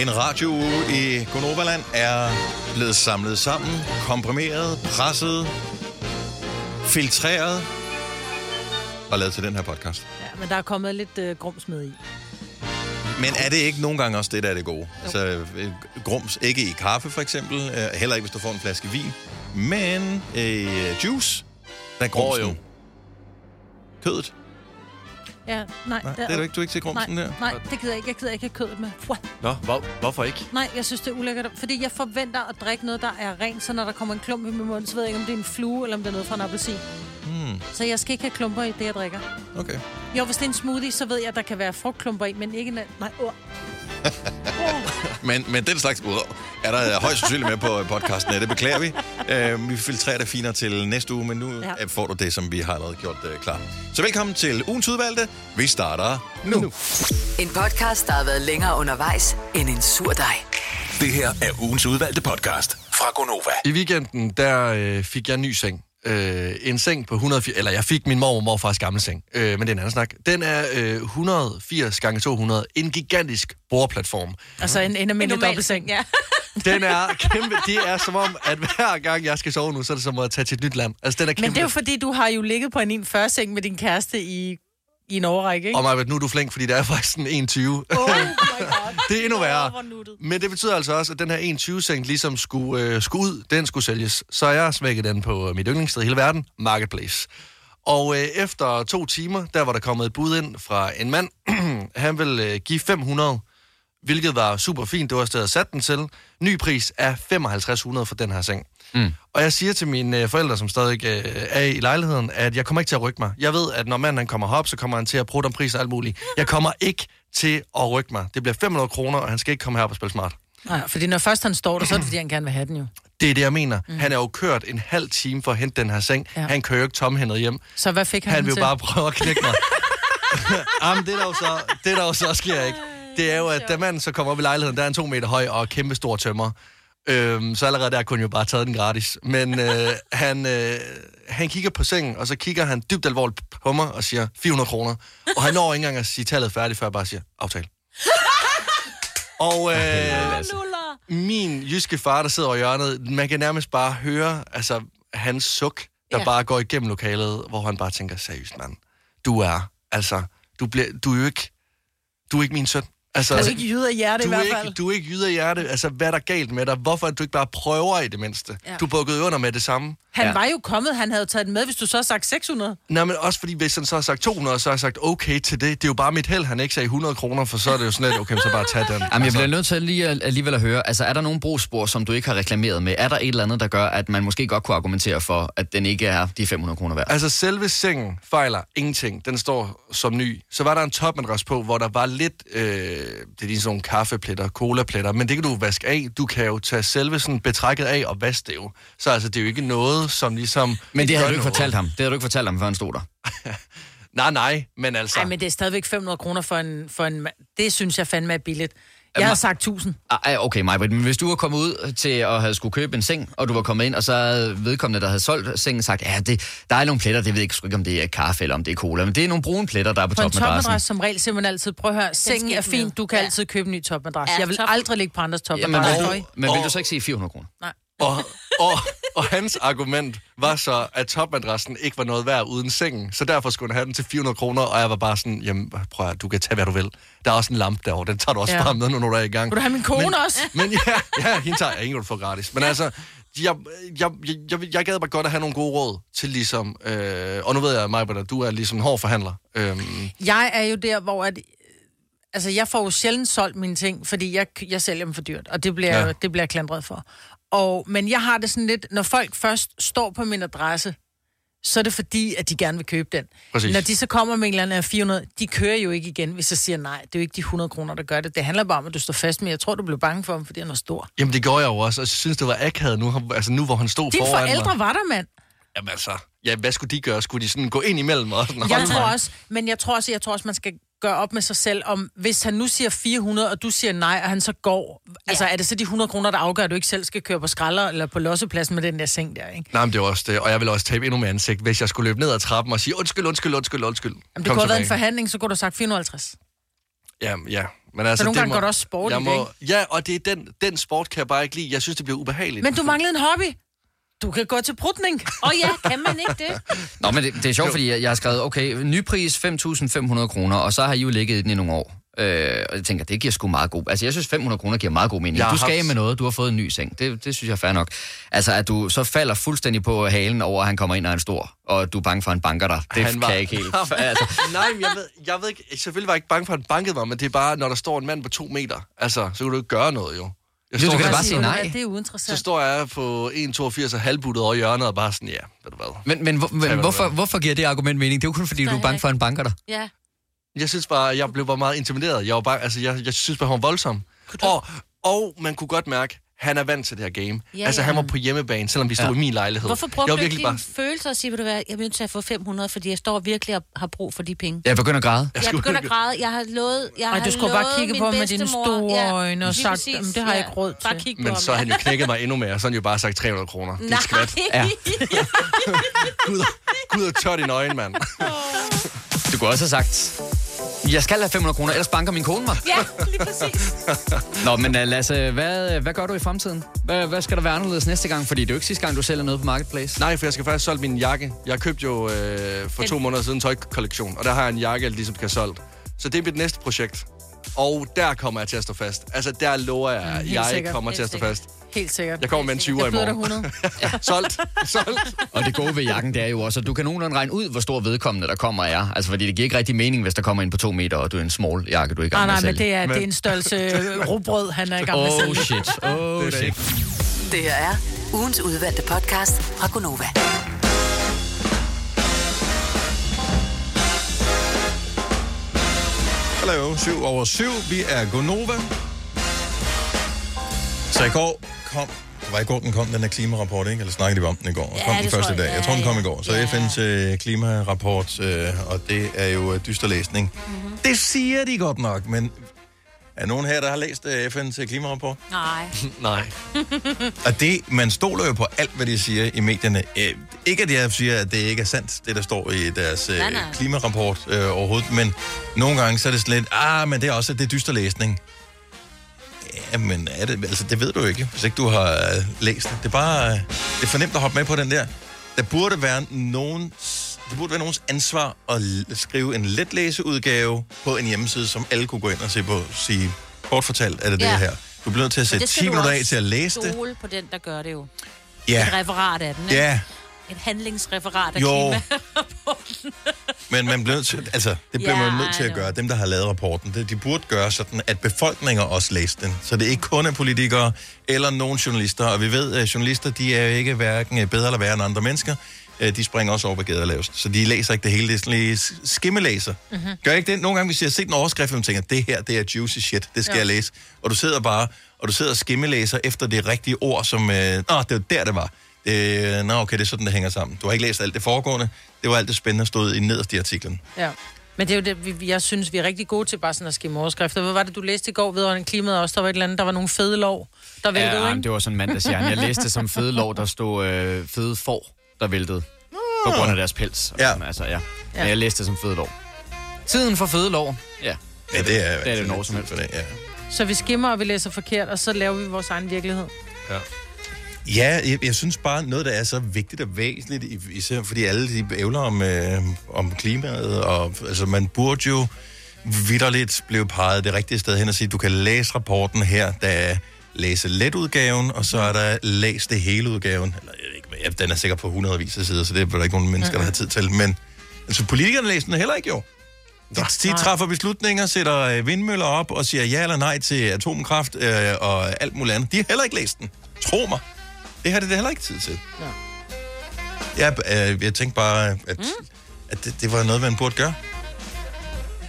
En radiouge i Gonoverland er blevet samlet sammen, komprimeret, presset, filtreret og lavet til den her podcast. Ja, men der er kommet lidt øh, grums med i. Men er det ikke nogle gange også det, der er det gode? Altså, øh, grums, ikke i kaffe for eksempel, øh, heller ikke hvis du får en flaske vin, men øh, juice, der er grumsen. Jo. Kødet. Ja, nej. Nej, det er du ikke, du er ikke til grumsen nej, der? Nej, det gider jeg ikke. Jeg gider ikke have kødet med. Fuh. Nå, hvor, hvorfor ikke? Nej, jeg synes, det er ulækkert. Fordi jeg forventer at drikke noget, der er rent, så når der kommer en klump i min mund, så ved jeg ikke, om det er en flue, eller om det er noget fra en appelsin. Så jeg skal ikke have klumper i det, jeg drikker. okay. Jo, hvis det er en smoothie, så ved jeg, at der kan være frugtklumper i, men ikke... en- Nej, åh. Men, men den slags uh, er der højst sandsynligt med på podcasten. Ja, det beklager vi. Uh, vi filtrerer det finere til næste uge, men nu Ja. ja. får du det, som vi har allerede gjort uh, klar. Så velkommen til ugens udvalgte. Vi starter nu. nu. En podcast, der har været længere undervejs end en sur dej. Det her er ugens udvalgte podcast fra Gonova. I weekenden, der øh, fik jeg en ny seng. Øh, en seng på 180... Eller jeg fik min mor og morfars gamle seng. Øh, men det er en anden snak. Den er øh, 180 gange 200 En gigantisk bordplatform. Altså en, en almindelig dobbeltseng. Ja. Den er kæmpe... Det er som om, at hver gang jeg skal sove nu, så er det som at tage til et nyt land. Altså, den er kæmpe. Men det er jo fordi, du har jo ligget på en 1,40-seng med din kæreste i, i en overrække, ikke? Og mig, nu er du flink, fordi der er faktisk en 21. Oh my God. Det er endnu værre. Men det betyder altså også, at den her 21-seng ligesom skulle, øh, skulle ud, den skulle sælges. Så jeg har smækket den på øh, mit yndlingssted i hele verden, Marketplace. Og øh, efter to timer, der var der kommet et bud ind fra en mand. Han vil øh, give 500, hvilket var super fint. Det var stedet sat den til. Ny pris er 5500 for den her seng. Mm. Og jeg siger til mine øh, forældre, som stadig øh, er i lejligheden, at jeg kommer ikke til at rykke mig. Jeg ved, at når manden han kommer herop, så kommer han til at prutte om pris og alt muligt. Jeg kommer ikke til at rykke mig. Det bliver 500 kroner, og han skal ikke komme herop og spille smart. Nej, fordi når først han står der, så er det fordi, han gerne vil have den jo. Det er det, jeg mener. Mm. Han er jo kørt en halv time for at hente den her seng. Ja. Han kører jo ikke tomhændet hjem. Så hvad fik han, Han vil jo til? bare prøve at knække mig. Jamen, det der, jo så, det der jo så sker ikke, det er jo, at da manden så kommer op i lejligheden, der er en to meter høj og kæmpe stor tømmer. Øhm, så allerede der kunne jo bare tage den gratis. Men øh, han, øh, han kigger på sengen, og så kigger han dybt alvorligt på mig og siger 400 kroner. Og han når ikke engang at sige tallet færdigt, før jeg bare siger aftale. Og øh, min jyske far, der sidder over i hjørnet, man kan nærmest bare høre altså, hans suk, der ja. bare går igennem lokalet, hvor han bare tænker, seriøst mand, du er, altså, du, bliver, du er jo ikke, du er ikke min søn. Altså, Du er ikke jyde af hjerte i du er, hvert ikke, fald. du er ikke jyde af hjerte. Altså, hvad er der galt med dig? Hvorfor er du ikke bare prøver i det mindste? Ja. Du bukkede under med det samme. Han Ja. var jo kommet, han havde taget den med, hvis du så har sagt 600. Nej, men også fordi, hvis han så har sagt 200, så har jeg sagt okay til det. Det er jo bare mit held, han ikke sagde 100 kroner, for så er det jo sådan lidt, okay, så bare tag den. Jamen, jeg Altså, bliver nødt til lige alligevel at høre, altså er der nogle brugsspor, som du ikke har reklameret med? Er der et eller andet, der gør, at man måske godt kunne argumentere for, at den ikke er de 500 kroner værd? Altså, selve sengen fejler ingenting. Den står som ny. Så var der en topmadras på, hvor der var lidt, øh, det er lige sådan nogle kaffepletter, colapletter, men det kan du vaske af. Du kan jo tage selve sådan betrækket af og vaske det jo. Så altså, det er jo ikke noget, som ligesom... Men det havde du ikke noget. fortalt ham. Det havde du ikke fortalt ham, før han stod der. Nej, nej, men altså... Nej, men det er stadigvæk 500 kroner for en, for en Det synes jeg fandme er billigt. Jeg har sagt 1000. Ah, ah, Okay, Majbrit, men hvis du var kommet ud til at have skulle købe en seng, og du var kommet ind, og så havde vedkommende, der havde solgt sengen, sagt, ja, det, der er nogle pletter, det ved jeg ikke, sgu ikke, om det er kaffe eller om det er cola, men det er nogle brune pletter, der er på, På en topmadrassen. topmadras som regel siger man altid, prøv at høre, sengen er ikke fin, med. du kan Ja. altid købe en ny topmadras. Ja, Jeg vil top- aldrig ligge på andres topmadras. men, Sorry. men vil du så ikke sige 400 kroner? Nej. Og, og, og hans argument var så, at topmadrassen ikke var noget værd uden sengen, så derfor skulle han have den til 400 kroner, og jeg var bare sådan, jamen prøv at, du kan tage, hvad du vil. Der er også en lampe derovre, den tager du også Ja. bare med, når du er i gang. Vil du have min kone men, også? Men ja, ja hende tager jeg ingen, du får gratis. Men altså, jeg, jeg, jeg, jeg, jeg gad bare godt at have nogle gode råd til ligesom, øh, og nu ved jeg, Maja, at du er ligesom en hård forhandler. Øhm, Jeg er jo der, hvor at, altså, jeg får jo sjældent solgt mine ting, fordi jeg, jeg sælger dem for dyrt, og det bliver. Ja. det bliver jeg klandret for. Og, men jeg har det sådan lidt, når folk først står på min adresse, så er det fordi, at de gerne vil købe den. Præcis. Når de så kommer med en eller anden af 400, de kører jo ikke igen, hvis jeg siger nej. Det er jo ikke de 100 kroner, der gør det. Det handler bare om, at du står fast med. Jeg tror, du blev bange for ham, fordi han er stor. jamen det gjorde jeg jo også, og jeg synes, det var akavet nu, altså nu hvor han stod Dine foran forældre mig. var der, mand. Jamen altså, ja, hvad skulle de gøre? Skulle de sådan gå ind imellem og sådan Jeg tror også, men jeg tror også, jeg tror også, man skal gøre op med sig selv, om hvis han nu siger 400, og du siger nej, og han så går, ja. altså er det så de 100 kroner, der afgør, at du ikke selv skal køre på skralder eller på lossepladsen med den der seng der, ikke? Nej, men det er også det. Og jeg vil også tabe endnu mere ansigt, hvis jeg skulle løbe ned ad trappen og sige, undskyld, undskyld, undskyld, undskyld. Jamen, det kunne have været en forhandling, så kunne du have sagt 450. Ja, ja. Men altså, Så nogle det gange går det også sport det, Ja, og det er den, den sport, kan jeg bare ikke lide. Jeg synes, det bliver ubehageligt. Men du manglede en hobby. Du kan gå til prutning. Åh oh, ja, kan man ikke det? Nå, men det, det er sjovt, fordi jeg, jeg har skrevet, okay, nypris 5.500 kroner, og så har I jo ligget i den i nogle år. Øh, og jeg tænker, det giver sgu meget god... Altså, jeg synes 500 kroner giver meget god mening. Jeg Du skal af haft- med noget, du har fået en ny seng. Det, det synes jeg er fair nok. Altså, at du så falder fuldstændig på halen over, at han kommer ind og er en stor, og du er bange for, at han banker dig. Det Han kan var- jeg ikke helt... Altså, Nej, men jeg ved, jeg ved ikke... Selvfølgelig var jeg ikke bange for, at han bankede mig, men det er bare, når der står en mand på to meter. Altså, så kan du ikke gøre noget, jo. Jeg Jo, du står kan da der- bare sige nej. Det er Så uinteressant. står jeg på 1,82 og halvbuttet over hjørnet og bare sådan, ja, ved du hvad. men men, hvor, men du hvorfor, hvorfor giver det argument mening? Det er jo kun fordi, du er bange for, at han banker dig. Ja. Jeg synes bare, jeg blev bare meget intimideret. Jeg var bare, altså, jeg, jeg synes bare, han var voldsom. Og, og man kunne godt mærke, han er vant til det her game. Ja, altså, ja. han var på hjemmebane, selvom vi stod Ja. i min lejlighed. Hvorfor jeg brugte var du ikke dine bare... følelser og sige, vil du være, jeg er nødt til at få 500, fordi jeg står virkelig og har brug for de penge? Jeg begynder at græde. Jeg, skulle begynder at græde. Jeg har lovet, jeg Ej, har du skulle bare kigge min på ham med dine store øjne og sagt, præcis, "Jamen, det har jeg ikke råd Bare til." kig på Men ham, så har han jo knækket mig endnu mere, så har han jo bare sagt 300 kroner. Det er skvat. Ja. Gud, Gud og tør dine øjne, mand. Du kunne også have sagt, jeg skal have 500 kroner, ellers banker min kone mig. Ja, lige præcis. Nå, men uh, Lasse, hvad, hvad gør du i fremtiden? Hvad, hvad skal der være anderledes næste gang? Fordi det er jo ikke sidste gang, du sælger noget på Marketplace. Nej, for jeg skal faktisk solgt min jakke. Jeg købte jo øh, for to måneder siden en tøjkollektion, og der har jeg en jakke, jeg ligesom have solgt. Så det er mit næste projekt. Og der kommer jeg til at stå fast. Altså, der lover jeg, at helt jeg sikkert. kommer Helt til at stå sikkert. fast. Helt sikkert. Jeg kommer med en 20'er i morgen. 100. solgt. Solgt. Og det gode ved jakken, det er jo også, at du kan nogenlunde regne ud, hvor stor vedkommende der kommer er. Altså, fordi det giver ikke rigtig mening, hvis der kommer ind på to meter, og du er en small jakke, du er i gang Nej, med nej, men det er, det er en størrelse øh, rugbrød, han er i gang med Oh shit, oh shit. Det her er ugens udvalgte podcast fra Gonova. Hallo, 7 over 7. Vi er Gonova. Så i går kom... Det var i går, den kom, den her klimarapport, ikke? Eller snakkede vi om den i går? Ja, kom den det første jeg. dag. Jeg tror, den kom Ja, i går. Så ja. FN's øh, klimarapport, øh, og det er jo øh, dyster læsning. Mhm. Mm-hmm. Det siger de godt nok, men er nogen her, der har læst øh, FN's klimarapport? Nej. Nej. Og det, man stoler jo på alt, hvad de siger i medierne. Øh, ikke at jeg siger, at det ikke er sandt, det der står i deres øh, Nej, nej. klimarapport øh, overhovedet, men nogle gange så er det sådan lidt, ah, men det er også, det er dyster læsning. Ja, men er det, altså, det ved du ikke, hvis ikke du har øh, læst det. Det er bare, øh, det er for nemt at hoppe med på den der. Der burde være nogen, det burde være nogens ansvar at skrive en letlæseudgave på en hjemmeside, som alle kunne gå ind og se på, sige, kort fortalt er det Ja. det her. Du bliver nødt til at sætte Det skal 10 du minutter af til at læse det. Stole på den, der gør det jo. Ja, Et referat af den, ikke? ja. Et handlingsreferat af Jo. klima. Men man bliver nødt til, altså, det bliver Ja, man nødt til at gøre. Dem, der har lavet rapporten, det, de burde gøre sådan, at befolkninger også læser den. Så det er ikke kun er politikere eller nogen journalister. Og vi ved, at journalister, de er jo ikke hverken bedre eller værre end andre mennesker. Øh, De springer også over på gader lavest. Så de læser ikke det hele. Det er sådan lige skimmelæser. Mhm. Mm-hmm. Gør ikke det? Nogle gange, hvis jeg har set en overskrift, og man tænker, det her, det er juicy shit. Det skal ja. jeg læse. Og du sidder bare, og du sidder og skimmelæser efter det rigtige ord, som, øh, nå, det var der, det var. Øh, nå, okay, det er sådan, det hænger sammen. Du har ikke læst alt det foregående. Det var alt det spændende, der stod i nederst i artiklen. Ja. Men det er jo det, vi- jeg synes, vi er rigtig gode til bare sådan at skimme overskrifter. Hvad var det, du læste i går vedrørende klimaet også? Der var et eller andet, der var nogle fede lov, der væltede, Ja, ikke? det var sådan en mandagshjerne. Jeg læste som fede lov, der stod øh, fede får, der væltede. På grund af deres pels. Og Ja. sådan, Altså, ja. Ja. Jeg læste det som fede lov. Tiden for fede lov. Ja. Ja, det er, det er det når som helst. Det, ja. Så vi skimmer, og vi læser forkert, og så laver vi vores egen virkelighed. Ja, jeg, jeg synes bare, noget, der er så vigtigt og væsentligt, især fordi alle de ævler om, øh, om klimaet, og altså, man burde jo vidderligt blive peget det rigtige sted hen og sige, du kan læse rapporten her, der er læse letudgaven, og så er der læs det hele udgaven. Eller, jeg ved ikke, ja, den er sikkert på hundredvis af sider, så det er der ikke nogen mennesker, der har tid til. Men altså, politikerne læser den heller ikke jo. De, de træffer beslutninger, sætter øh, vindmøller op og siger ja eller nej til atomkraft øh, og alt muligt andet. De har heller ikke læst den. Tro mig. Det har det heller ikke tid til. Ja. Jeg, øh, jeg tænkte bare, at, mm. at det, det var noget, man burde gøre.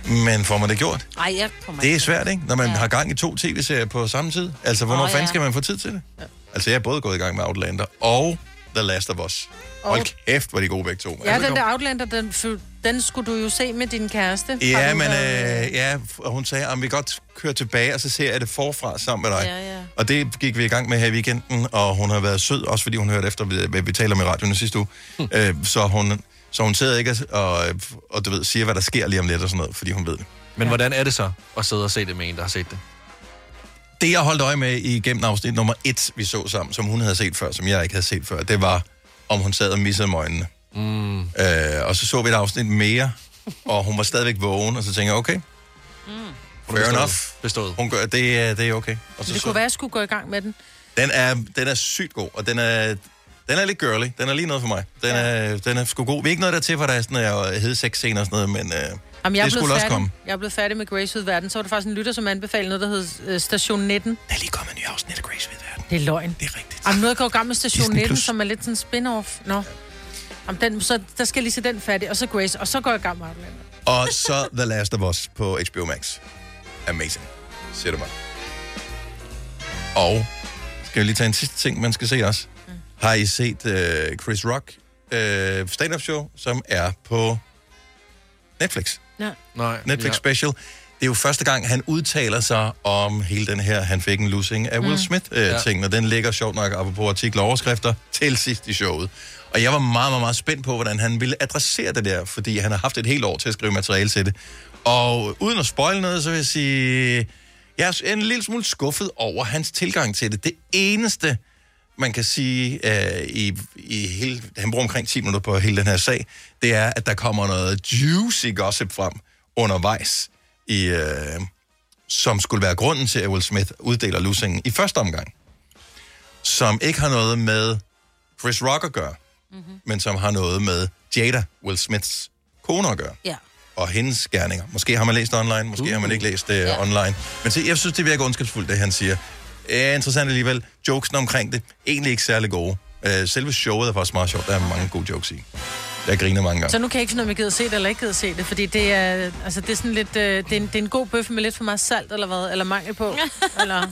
Men får man det gjort? Ej, jeg kommer Det er ikke svært, ikke? Når man ja. Har gang i to tv-serier på samme tid. Altså, hvornår oh, Åh, fanden ja. skal man få tid til det? Ja. Altså, jeg er både gået i gang med Outlander og The Last of Us. Hold kæft, hvor er de gode begge to. Ja, den der Outlander, den, fø- den skulle du jo se med din kæreste. Ja, men været- øh, ja, og hun sagde, om vi godt køre tilbage, og så ser jeg det forfra sammen med dig. Ja, ja. Og det gik vi i gang med her i weekenden, og hun har været sød, også fordi hun hørte efter, hvad vi taler med radioen i sidste uge. øh, så, hun, så hun sidder ikke og, og, og du ved, siger, hvad der sker lige om lidt og sådan noget, fordi hun ved det. Men hvordan er det så at sidde og se det med en, der har set det? Det, jeg holdt øje med igennem afsnit nummer et, vi så sammen, som hun havde set før, som jeg ikke havde set før, det var, om hun sad og missede øjnene. Mm. Øh, og så så vi et afsnit mere, og hun var stadigvæk vågen, og så tænkte jeg, okay, fair Bestået. enough. Bestået. Hun gør, det, det er okay. Og så, Det så, kunne være, at jeg skulle gå i gang med den. den, er, den er sygt god, og den er, den er lidt girly. Den er lige noget for mig. Den, er, den er sgu god. Vi er ikke noget der til, for der er sådan noget hed sex scener og sådan noget, men øh, Jamen, jeg, det er skulle også komme. jeg er blevet færdig med Grace ud verden. Så var der faktisk en lytter, som anbefalede noget, der hed øh, Station 19. Der er lige kommet en ny afsnit af Grace ved verden. Det er løgn. Det er rigtigt. Jamen, nu er jeg gået i gang med Station Disney 19, Plus. som er lidt sådan en spin-off. Nå. Jamen, den, så der skal lige se den færdig, og så Grace, og så går jeg i gang med Outlander. Og så The Last of Us på HBO Max. Amazing. Siger du mig. Og skal jeg lige tage en sidste ting, man skal se også. Mm. Har I set uh, Chris Rock uh, stand-up show, som er på Netflix? Ja. Nej. Netflix ja. special. Det er jo første gang, han udtaler sig om hele den her, han fik en losing af Will Smith-ting, mm. og den ligger sjovt nok apropos artikler og overskrifter til sidst i showet. Og jeg var meget, meget, meget spændt på, hvordan han ville adressere det der, fordi han har haft et helt år til at skrive materiale til det. Og uden at spoil noget, så vil jeg sige, jeg er en lille smule skuffet over hans tilgang til det. Det eneste, man kan sige, øh, i, i hele, han bruger omkring 10 minutter på hele den her sag, det er, at der kommer noget juicy gossip frem undervejs, i, øh, som skulle være grunden til, at Will Smith uddeler losingen i første omgang. Som ikke har noget med Chris Rock at gøre, mm-hmm. men som har noget med Jada, Will Smiths kone at gøre Ja. og hendes gerninger. Måske har man læst det online, måske uh. har man ikke læst det ja. online. Men se, jeg synes, det virker ondskabsfuldt, det han siger. Eh, interessant alligevel. Jokesene omkring det, egentlig ikke særlig gode. Uh, selve showet er faktisk meget sjovt. Der er mange gode jokes i. Jeg griner mange gange. Så nu kan jeg ikke finde, om jeg gider se det eller ikke gider se det, fordi det er, altså, det er sådan lidt, øh, det, er en, det er en god bøf med lidt for meget salt, eller hvad? Eller mangel på? eller...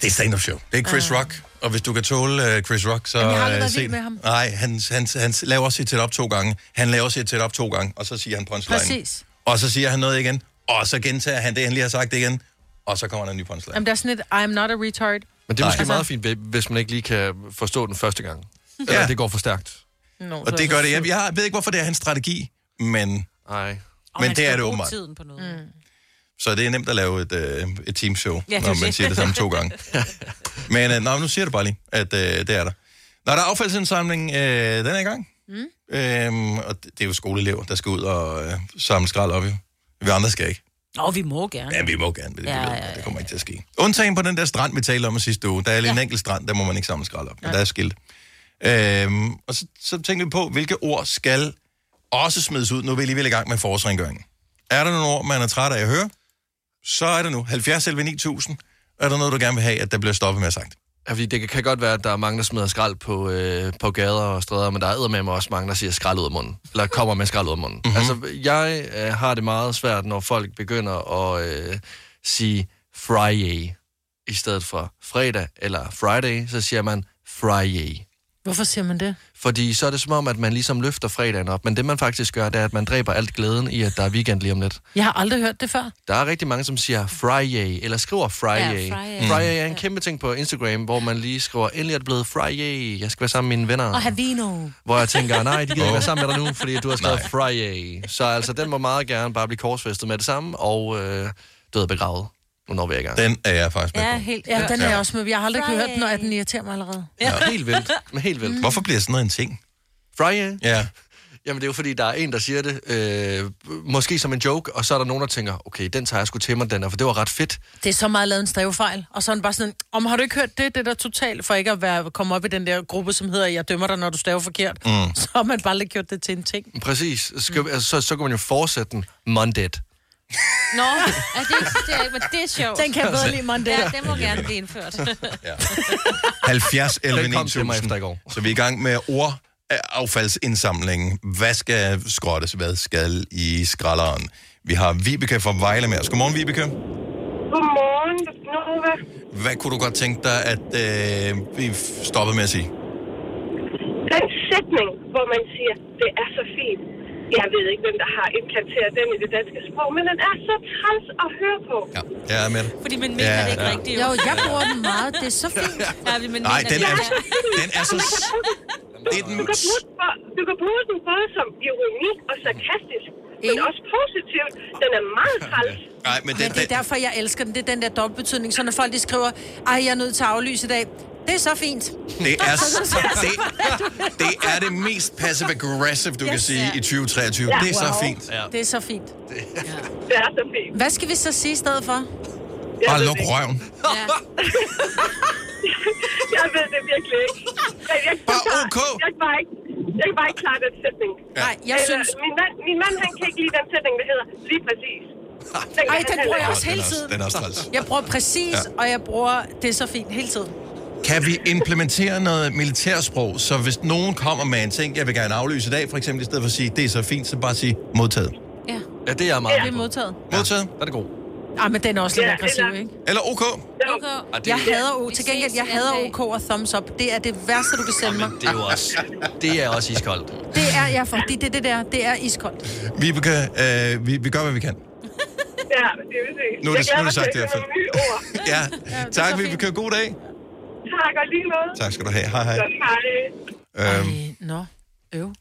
Det er stand-up show. Det er Chris Rock. Og hvis du kan tåle uh, Chris Rock, så... Jamen, jeg har aldrig vild med ham. Nej, han, han, han laver også sit op to gange. Han laver sit op to gange, og så siger han punchline. Præcis. Og så siger han noget igen, og så gentager han det, han lige har sagt igen, og så kommer der en ny punchline. Jamen, der er sådan et, I'm not a retard. Men det er måske Nej. meget fint, hvis man ikke lige kan forstå den første gang. Eller Ja. det går for stærkt. No, Og det gør det. Jeg, jeg ved ikke, hvorfor det er hans strategi, men Nej. Men det er det åbenbart. tiden på noget. Mm. Så det er nemt at lave et, øh, et teamshow, Ja, ja, når man siger det samme to gange. Men øh, nå, nu siger det bare lige, at øh, det er der. Når der er affaldsindsamling, øh, den er i gang. Mm. Øhm, og det, det er jo skoleelever, der skal ud og øh, samle skrald op. Jo. Vi andre skal ikke. Nå, vi må gerne. Ja, vi må gerne, det, Ja, ja, ja, ja, ja. det kommer ikke til at ske. Undtagen på den der strand, vi talte om sidste uge. Der er lige en enkelt strand, der må man ikke samle skrald op. Men der er skilt. Øhm, og så, så tænkte vi på, hvilke ord skal også smides ud. Nu er vi alligevel i gang med forårsrengøringen. Er der nogle ord, man er træt af at høre? Så er det nu. 70 11 9000. Er der noget, du gerne vil have, at der bliver stoppet med at sagt? Ja, fordi det kan godt være, at der er mange, der smider skrald på, øh, på gader og stræder, men der er med mig også mange, der siger skrald ud af munden. Eller kommer med skrald ud af munden. Mhm. Mm-hmm. Altså, jeg øh, har det meget svært, når folk begynder at øh, sige Friday i stedet for fredag eller Friday, så siger man Friday. Hvorfor siger man det? Fordi så er det som om, at man ligesom løfter fredagen op, men det man faktisk gør, det er, at man dræber alt glæden i, at der er weekend lige om lidt. Jeg har aldrig hørt det før. Der er rigtig mange, som siger Friday, eller skriver Friday. Ja, Friday. Mm. Friday er en kæmpe ting på Instagram, hvor man lige skriver, endelig er det blevet Friday, jeg skal være sammen med mine venner. Og Havino. Hvor jeg tænker, nej, de gider ikke være sammen med dig nu, fordi du har skrevet Nej. Friday. Så altså, den må meget gerne bare blive korsfæstet med det samme, og øh, død begravet. Nu når vi er i gang. Den er jeg faktisk med Ja, på. helt Ja, den er Ja. jeg også med. Jeg har aldrig Friday. hørt den, og den irriterer mig allerede. Ja. Helt vildt. Men helt vildt. Hvorfor bliver sådan noget en ting? Friday? Ja. Jamen, det er jo fordi, der er en, der siger det, øh, måske som en joke, og så er der nogen, der tænker, okay, den tager jeg sgu til mig, den er, for det var ret fedt. Det er så meget lavet en stavefejl. Og så er den bare sådan, om har du ikke hørt det, det der totalt, for ikke at være, komme op i den der gruppe, som hedder, jeg dømmer dig, når du staver forkert. Mm. Så har man bare lige gjort det til en ting. Præcis. Skal, mm. altså, så, så kan man jo fortsætte den. Monday. Nå, er det eksisterer ikke, men det er sjovt. Den kan jeg bedre lide, Monday. Ja, den må gerne blive indført. 70 11 Den kom til mig 9000. efter i går. Så vi er i gang med ord affaldsindsamlingen. Hvad skal skrottes? Hvad skal i skralderen? Vi har Vibeke fra Vejle med os. Godmorgen, Vibeke. Godmorgen, Nova. Hvad kunne du godt tænke dig, at øh, vi stoppede med at sige? Den sætning, hvor man siger, det er så fint. Jeg ved ikke, hvem der har implanteret den i det danske sprog, men den er så træls at høre på. Ja, jeg er med dig. Fordi man mener Ja, det ikke ja. rigtigt. Jo, jeg bruger den meget. Det er så fint. Ja, men Nej, den det er, den er så... Det er den... Du kan, bruge, den- du kan bruge den både som ironi og sarkastisk. men også positivt. Den er meget træls. Nej, men Men det, det er derfor, jeg elsker den. Det er den der dobbeltbetydning. Så når folk de skriver, ej, jeg er nødt til at aflyse i dag. Det er så fint. det, er, det, det er det mest passive-aggressive, du kan sige i 2023. Ja. Det er så Wow. fint. Det er så fint. Det er så fint. Hvad skal vi så sige i stedet for? Jeg Bare luk det røven. Jeg ved det virkelig ikke. Jeg, jeg, Bare jeg, OK. Jeg kan bare ikke, jeg kan bare ikke klare den sætning. Nej, jeg Eller, synes... Min mand, min mand, han kan ikke lide den sætning, der hedder lige præcis. Den, Ej, den bruger jeg også den hele er også- tiden. Den er også træls. Jeg bruger præcis, Ja. og jeg bruger det er så fint hele tiden. Kan vi implementere noget militærsprog, så hvis nogen kommer med en ting, jeg vil gerne aflyse i dag, for eksempel i stedet for at sige, det er så fint, så bare sige modtaget. Ja, Ja, det er jeg meget Det er modtaget. Modtaget. Der er det god. Ah, men den er også lidt Ja, aggressiv, eller- ikke? Eller OK. Ja. Ah, det, Jeg hader O. Til gengæld, jeg hader. OK og thumbs up. Det er det værste, du kan sende mig. det er jo også, det er også iskoldt. Det er jeg, fordi det er det der. Det er iskoldt. Vi, kan, øh, vi, vi gør, hvad vi kan. ja, det vil sige. Nu er det- nu er det sagt i hvert ord. Ja, tak. Vi kan god dag. Tak, og lige måde. Tak skal du have. Hej, hej. Godt, hej. Øhm, Ej, nå. Øv.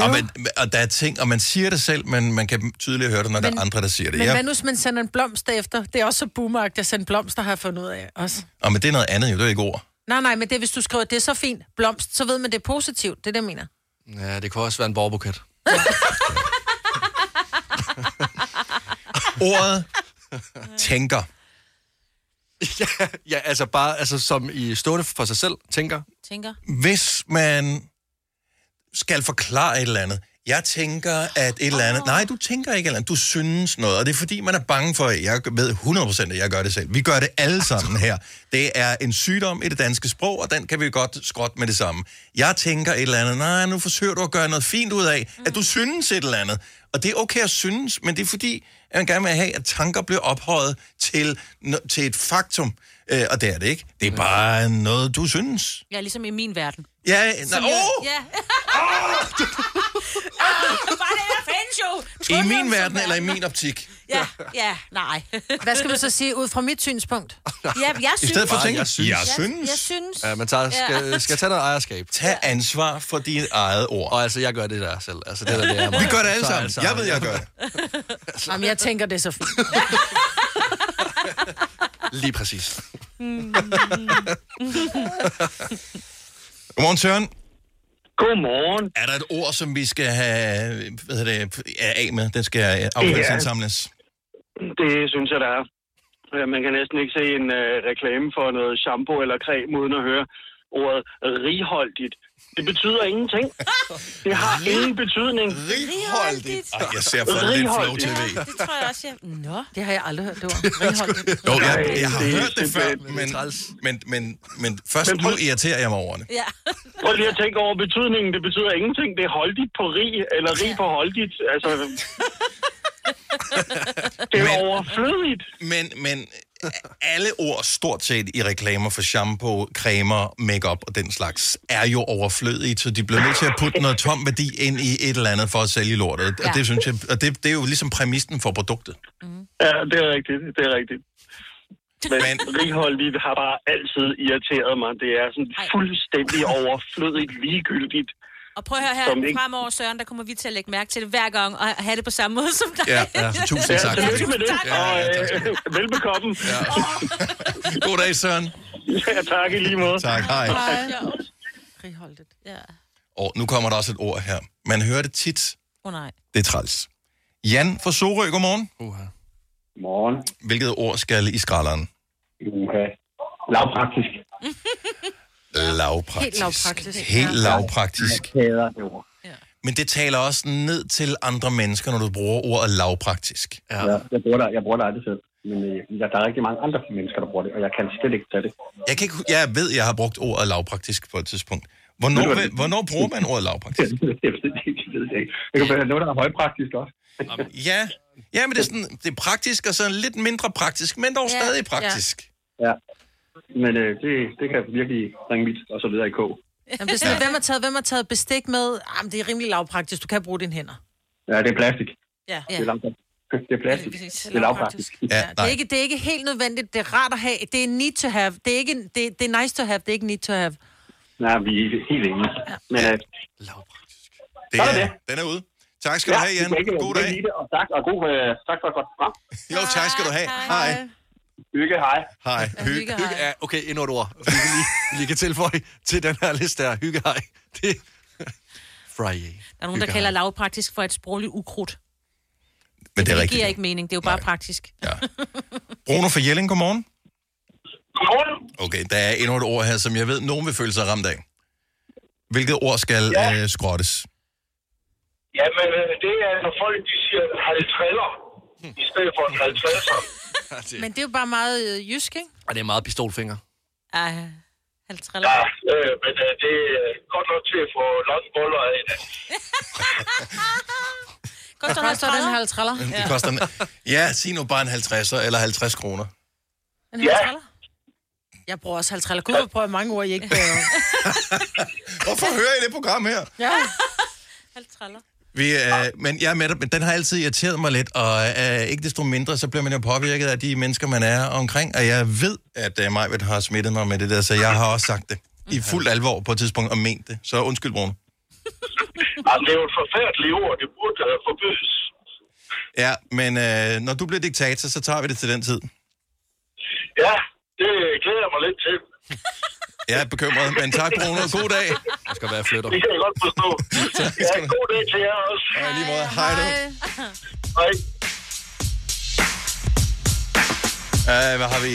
og, man, og der er ting, og man siger det selv, men man kan tydeligt høre det, når men, der er andre, der siger det. Men Ja, hvad nu, hvis man sender en blomst efter? Det er også så boomeragt at sende blomster, har jeg fundet ud af også. og, men det er noget andet jo, det er ikke ord. Nej, nej, men det er, hvis du skriver, det er så fint, blomst, så ved man, det er positivt. Det er det, jeg mener. Ja, det kunne også være en borgerbuket. Ordet tænker. ja, ja, altså bare altså, som i stående for sig selv, tænker. tænker. Hvis man skal forklare et eller andet, jeg tænker, at et eller andet... Nej, du tænker ikke et eller andet. Du synes noget, og det er fordi, man er bange for... Jeg ved 100% at jeg gør det selv. Vi gør det alle sammen her. Det er en sygdom i det danske sprog, og den kan vi godt skråtte med det samme. Jeg tænker et eller andet. Nej, nu forsøger du at gøre noget fint ud af, at du synes et eller andet. Og det er okay at synes, men det er fordi, at man gerne vil have, at tanker bliver ophøjet til, til et faktum. Øh, og det er det ikke. Det er bare noget, du synes. Ja, ligesom i min verden. Ja, jeg- åh! Ja. Bare det jo. I min verden eller i min optik? Ja, ja, nej. Hvad skal du så sige ud fra mit synspunkt? ja, jeg I synes... stedet for at tænke, jeg synes. jeg synes. jeg synes... Ja, man tager, skal, skal tage noget ejerskab. Tag ansvar for dit eget ord. Og altså, jeg gør det der selv. Altså, det er, det er Vi gør det alle sammen. altså- Jeg ved, jeg gør det. Jamen, jeg tænker, det så fint. Lige præcis. Godmorgen, Søren. Godmorgen. Er der et ord, som vi skal have hvad hedder det, er af med? Den skal affaldsindsamles. Det synes jeg, der er. Øh, Man kan næsten ikke se en uh, reklame for noget shampoo eller creme, uden at høre ordet righoldigt. Det betyder ingenting. Det har ingen betydning. Righoldigt. Ej, jeg ser for lidt Flow. TV. Det tror jeg også, jeg... Nå. Det har jeg aldrig hørt, det var righoldigt. Jo, jeg, jeg har det hørt det før, men, men, men, men først Men nu irriterer jeg mig over det. Ja. Prøv lige at tænke over betydningen. Det betyder ingenting. Det er holdigt på rig, eller rig på holdigt. Altså, det er Men- overflødigt. Men, men alle ord stort set i reklamer for shampoo, cremer, makeup og den slags, er jo overflødige, så de bliver nødt til at putte noget tom værdi ind i et eller andet for at sælge lortet. Og Ja. det synes jeg, og det, det er jo ligesom præmissen for produktet. Ja, det er rigtigt. Det er rigtigt. Men, Men- righoldigt har bare altid irriteret mig. Det er sådan fuldstændig overflødigt ligegyldigt. Og prøv at høre her, ikke- fremover, Søren, der kommer vi til at lægge mærke til det hver gang, og have det på samme måde som dig. Ja, ja. Tusind Ja, tak. tillykke med det. Ja, Og ja, øh, velbekomme. Ja. God dag, Søren. ja, tak i lige måde. Tak, hej. Righoldigt. Ja. Og nu kommer der også et ord her. Man hører det tit. Åh oh, nej. Det er træls. Jan fra Sorø, godmorgen. Uh-huh. Morgen. Hvilket ord skal i skralderen? Uha. Lavpraktisk. Lavpraktisk. Helt lavpraktisk. Helt lavpraktisk. Hader det ord. Men det taler også ned til andre mennesker, når du bruger ordet lavpraktisk. Ja. Ja, jeg bruger det, jeg bruger det aldrig selv. Men øh, ja, der er rigtig mange andre mennesker, der bruger det, og jeg kan slet ikke tage det. Jeg, kan ikke, jeg ved, jeg har brugt ordet lavpraktisk på et tidspunkt. Hvornår, Ved du hvad? vil- hvornår bruger man ordet lavpraktisk? jeg ved det ikke. Ved det ikke. Det kan være noget, der er højpraktisk også. Ja, ja men det er, sådan, det er praktisk og sådan lidt mindre praktisk, men dog Ja, stadig ja. praktisk. Ja. Men øh, det, det kan virkelig bringe mit og så videre i kog. Jamen, det er sådan, hvem, har taget, hvem har taget bestik med? Jamen, det er rimelig lavpraktisk. Du kan bruge dine hænder. Ja, det er plastik. Ja. Det er, lavpraktisk. det er plastik. Præcis. Det er lavpraktisk. Ja, Ja, det, er ikke, det er ikke helt nødvendigt. Det er rart at have. Det er need to have. Det er, ikke, det, det er nice to have. Det er ikke need to have. Nej, vi er helt enige. Men øh, Det Så er er, det. den er ude. Tak skal du have, Jan. God dag. Og tak, og god, øh, tak for et godt program. Jo, tak skal du have. Hej. Hygge, hej. Hej. Hygge. Hygge, hygge er, okay, endnu et ord, vi kan lige, lige kan tilføje til den her liste her. Hygge, hej. Det Friday. Der er nogen, der kalder lavpraktisk for et sprogligt ukrudt. Men det er Det giver ikke mening. Det er jo bare praktisk. Bruno fra Jelling, godmorgen. Godmorgen. Okay, der er endnu et ord her, som jeg ved, nogen vil føle sig ramt af. Hvilket ord skal Ja. øh, skrottes? Jamen, øh, det er, når folk de siger i stedet for en halvtræsser. Men det er jo bare meget øh, jysk, ikke? Og det er meget pistolfinger. Ej, halv Ja, øh, men øh, det er godt nok til at få lange boller af det. Koster den en halv træller? Det koster en... Ja, sig nu bare en 50'er eller 50 kroner. En halv træller? Jeg bruger også halv træller. Gud, prøver jeg mange ord, I ikke bærer. Hvorfor hører I det program her? Ja. halv træller. Vi, øh, men jeg er med dig, men den har altid irriteret mig lidt, og øh, ikke desto mindre, så bliver man jo påvirket af de mennesker, man er omkring, og jeg ved, at øh, Majved har smittet mig med det der, så jeg har også sagt det i fuld alvor på et tidspunkt og ment det. Så undskyld, Bruno. Jamen, det er jo et forfærdeligt ord. Det burde uh, forbydes. Ja, men øh, når du bliver diktator, så tager vi det til den tid. Ja, det glæder jeg mig lidt til. Jeg er bekymret, men tak, Bruno. God dag. Det skal være flytter. Det kan jeg godt forstå. ja, god dag til jer også. Ja, lige måde. Hej du. Hej. Uh, hvad har vi?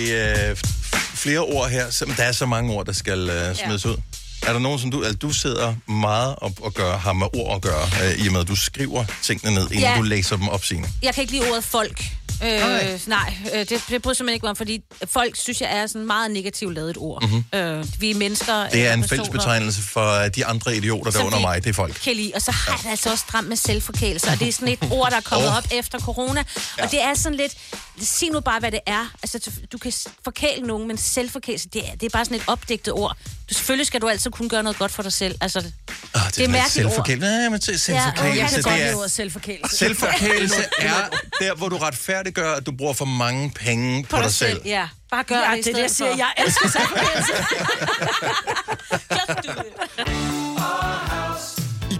Uh, flere ord her. Så, der er så mange ord, der skal uh, smides ja. ud. Er der nogen, som du... Altså, du sidder meget op og gør, har med ord at gøre, uh, i og med, at du skriver tingene ned, inden Ja. du læser dem op, Signe. Jeg kan ikke lide ordet folk. Øh, Nej. nej, øh, det, det bryder jeg simpelthen ikke mig om, fordi folk synes jeg er sådan meget negativt lavet ord. Mm-hmm. Øh, vi er mennesker. Det er øh, en fælles betegnelse for øh, de andre idioter, der er under mig. Det er folk. Kan lide. Og så har det altså også stramt med selvforkælelse, og det er sådan et ord, der er kommet Åh. op efter corona. Og det er sådan lidt, sig nu bare, hvad det er. Altså, du kan forkæle nogen, men selvforkælelse, det er, det er bare sådan et opdigtet ord. Du, selvfølgelig skal du altid kunne gøre noget godt for dig selv. Altså, det, Oh, det er mærkeligt ord. Selvforkælelse. Nej, men det er Ja, jeg selvforkælelse. kan godt lide er... ordet selvforkælelse. Selvforkælelse er der, hvor du retfærdiggør, at du bruger for mange penge på, dig selv. Ja, bare gør Ja, det det i er det, jeg siger. for. Jeg elsker selvforkælelse.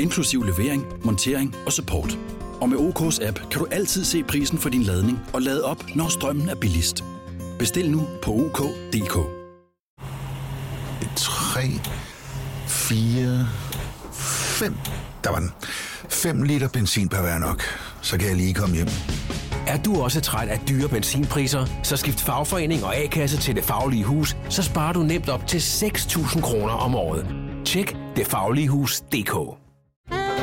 inklusiv levering, montering og support. Og med OK's app kan du altid se prisen for din ladning og lade op, når strømmen er billigst. Bestil nu på OK.dk. 3, 4, 5. Der var den. 5 liter benzin per hver nok. Så kan jeg lige komme hjem. Er du også træt af dyre benzinpriser, så skift fagforening og A-kasse til Det Faglige Hus, så sparer du nemt op til 6.000 kroner om året. Tjek detfagligehus.dk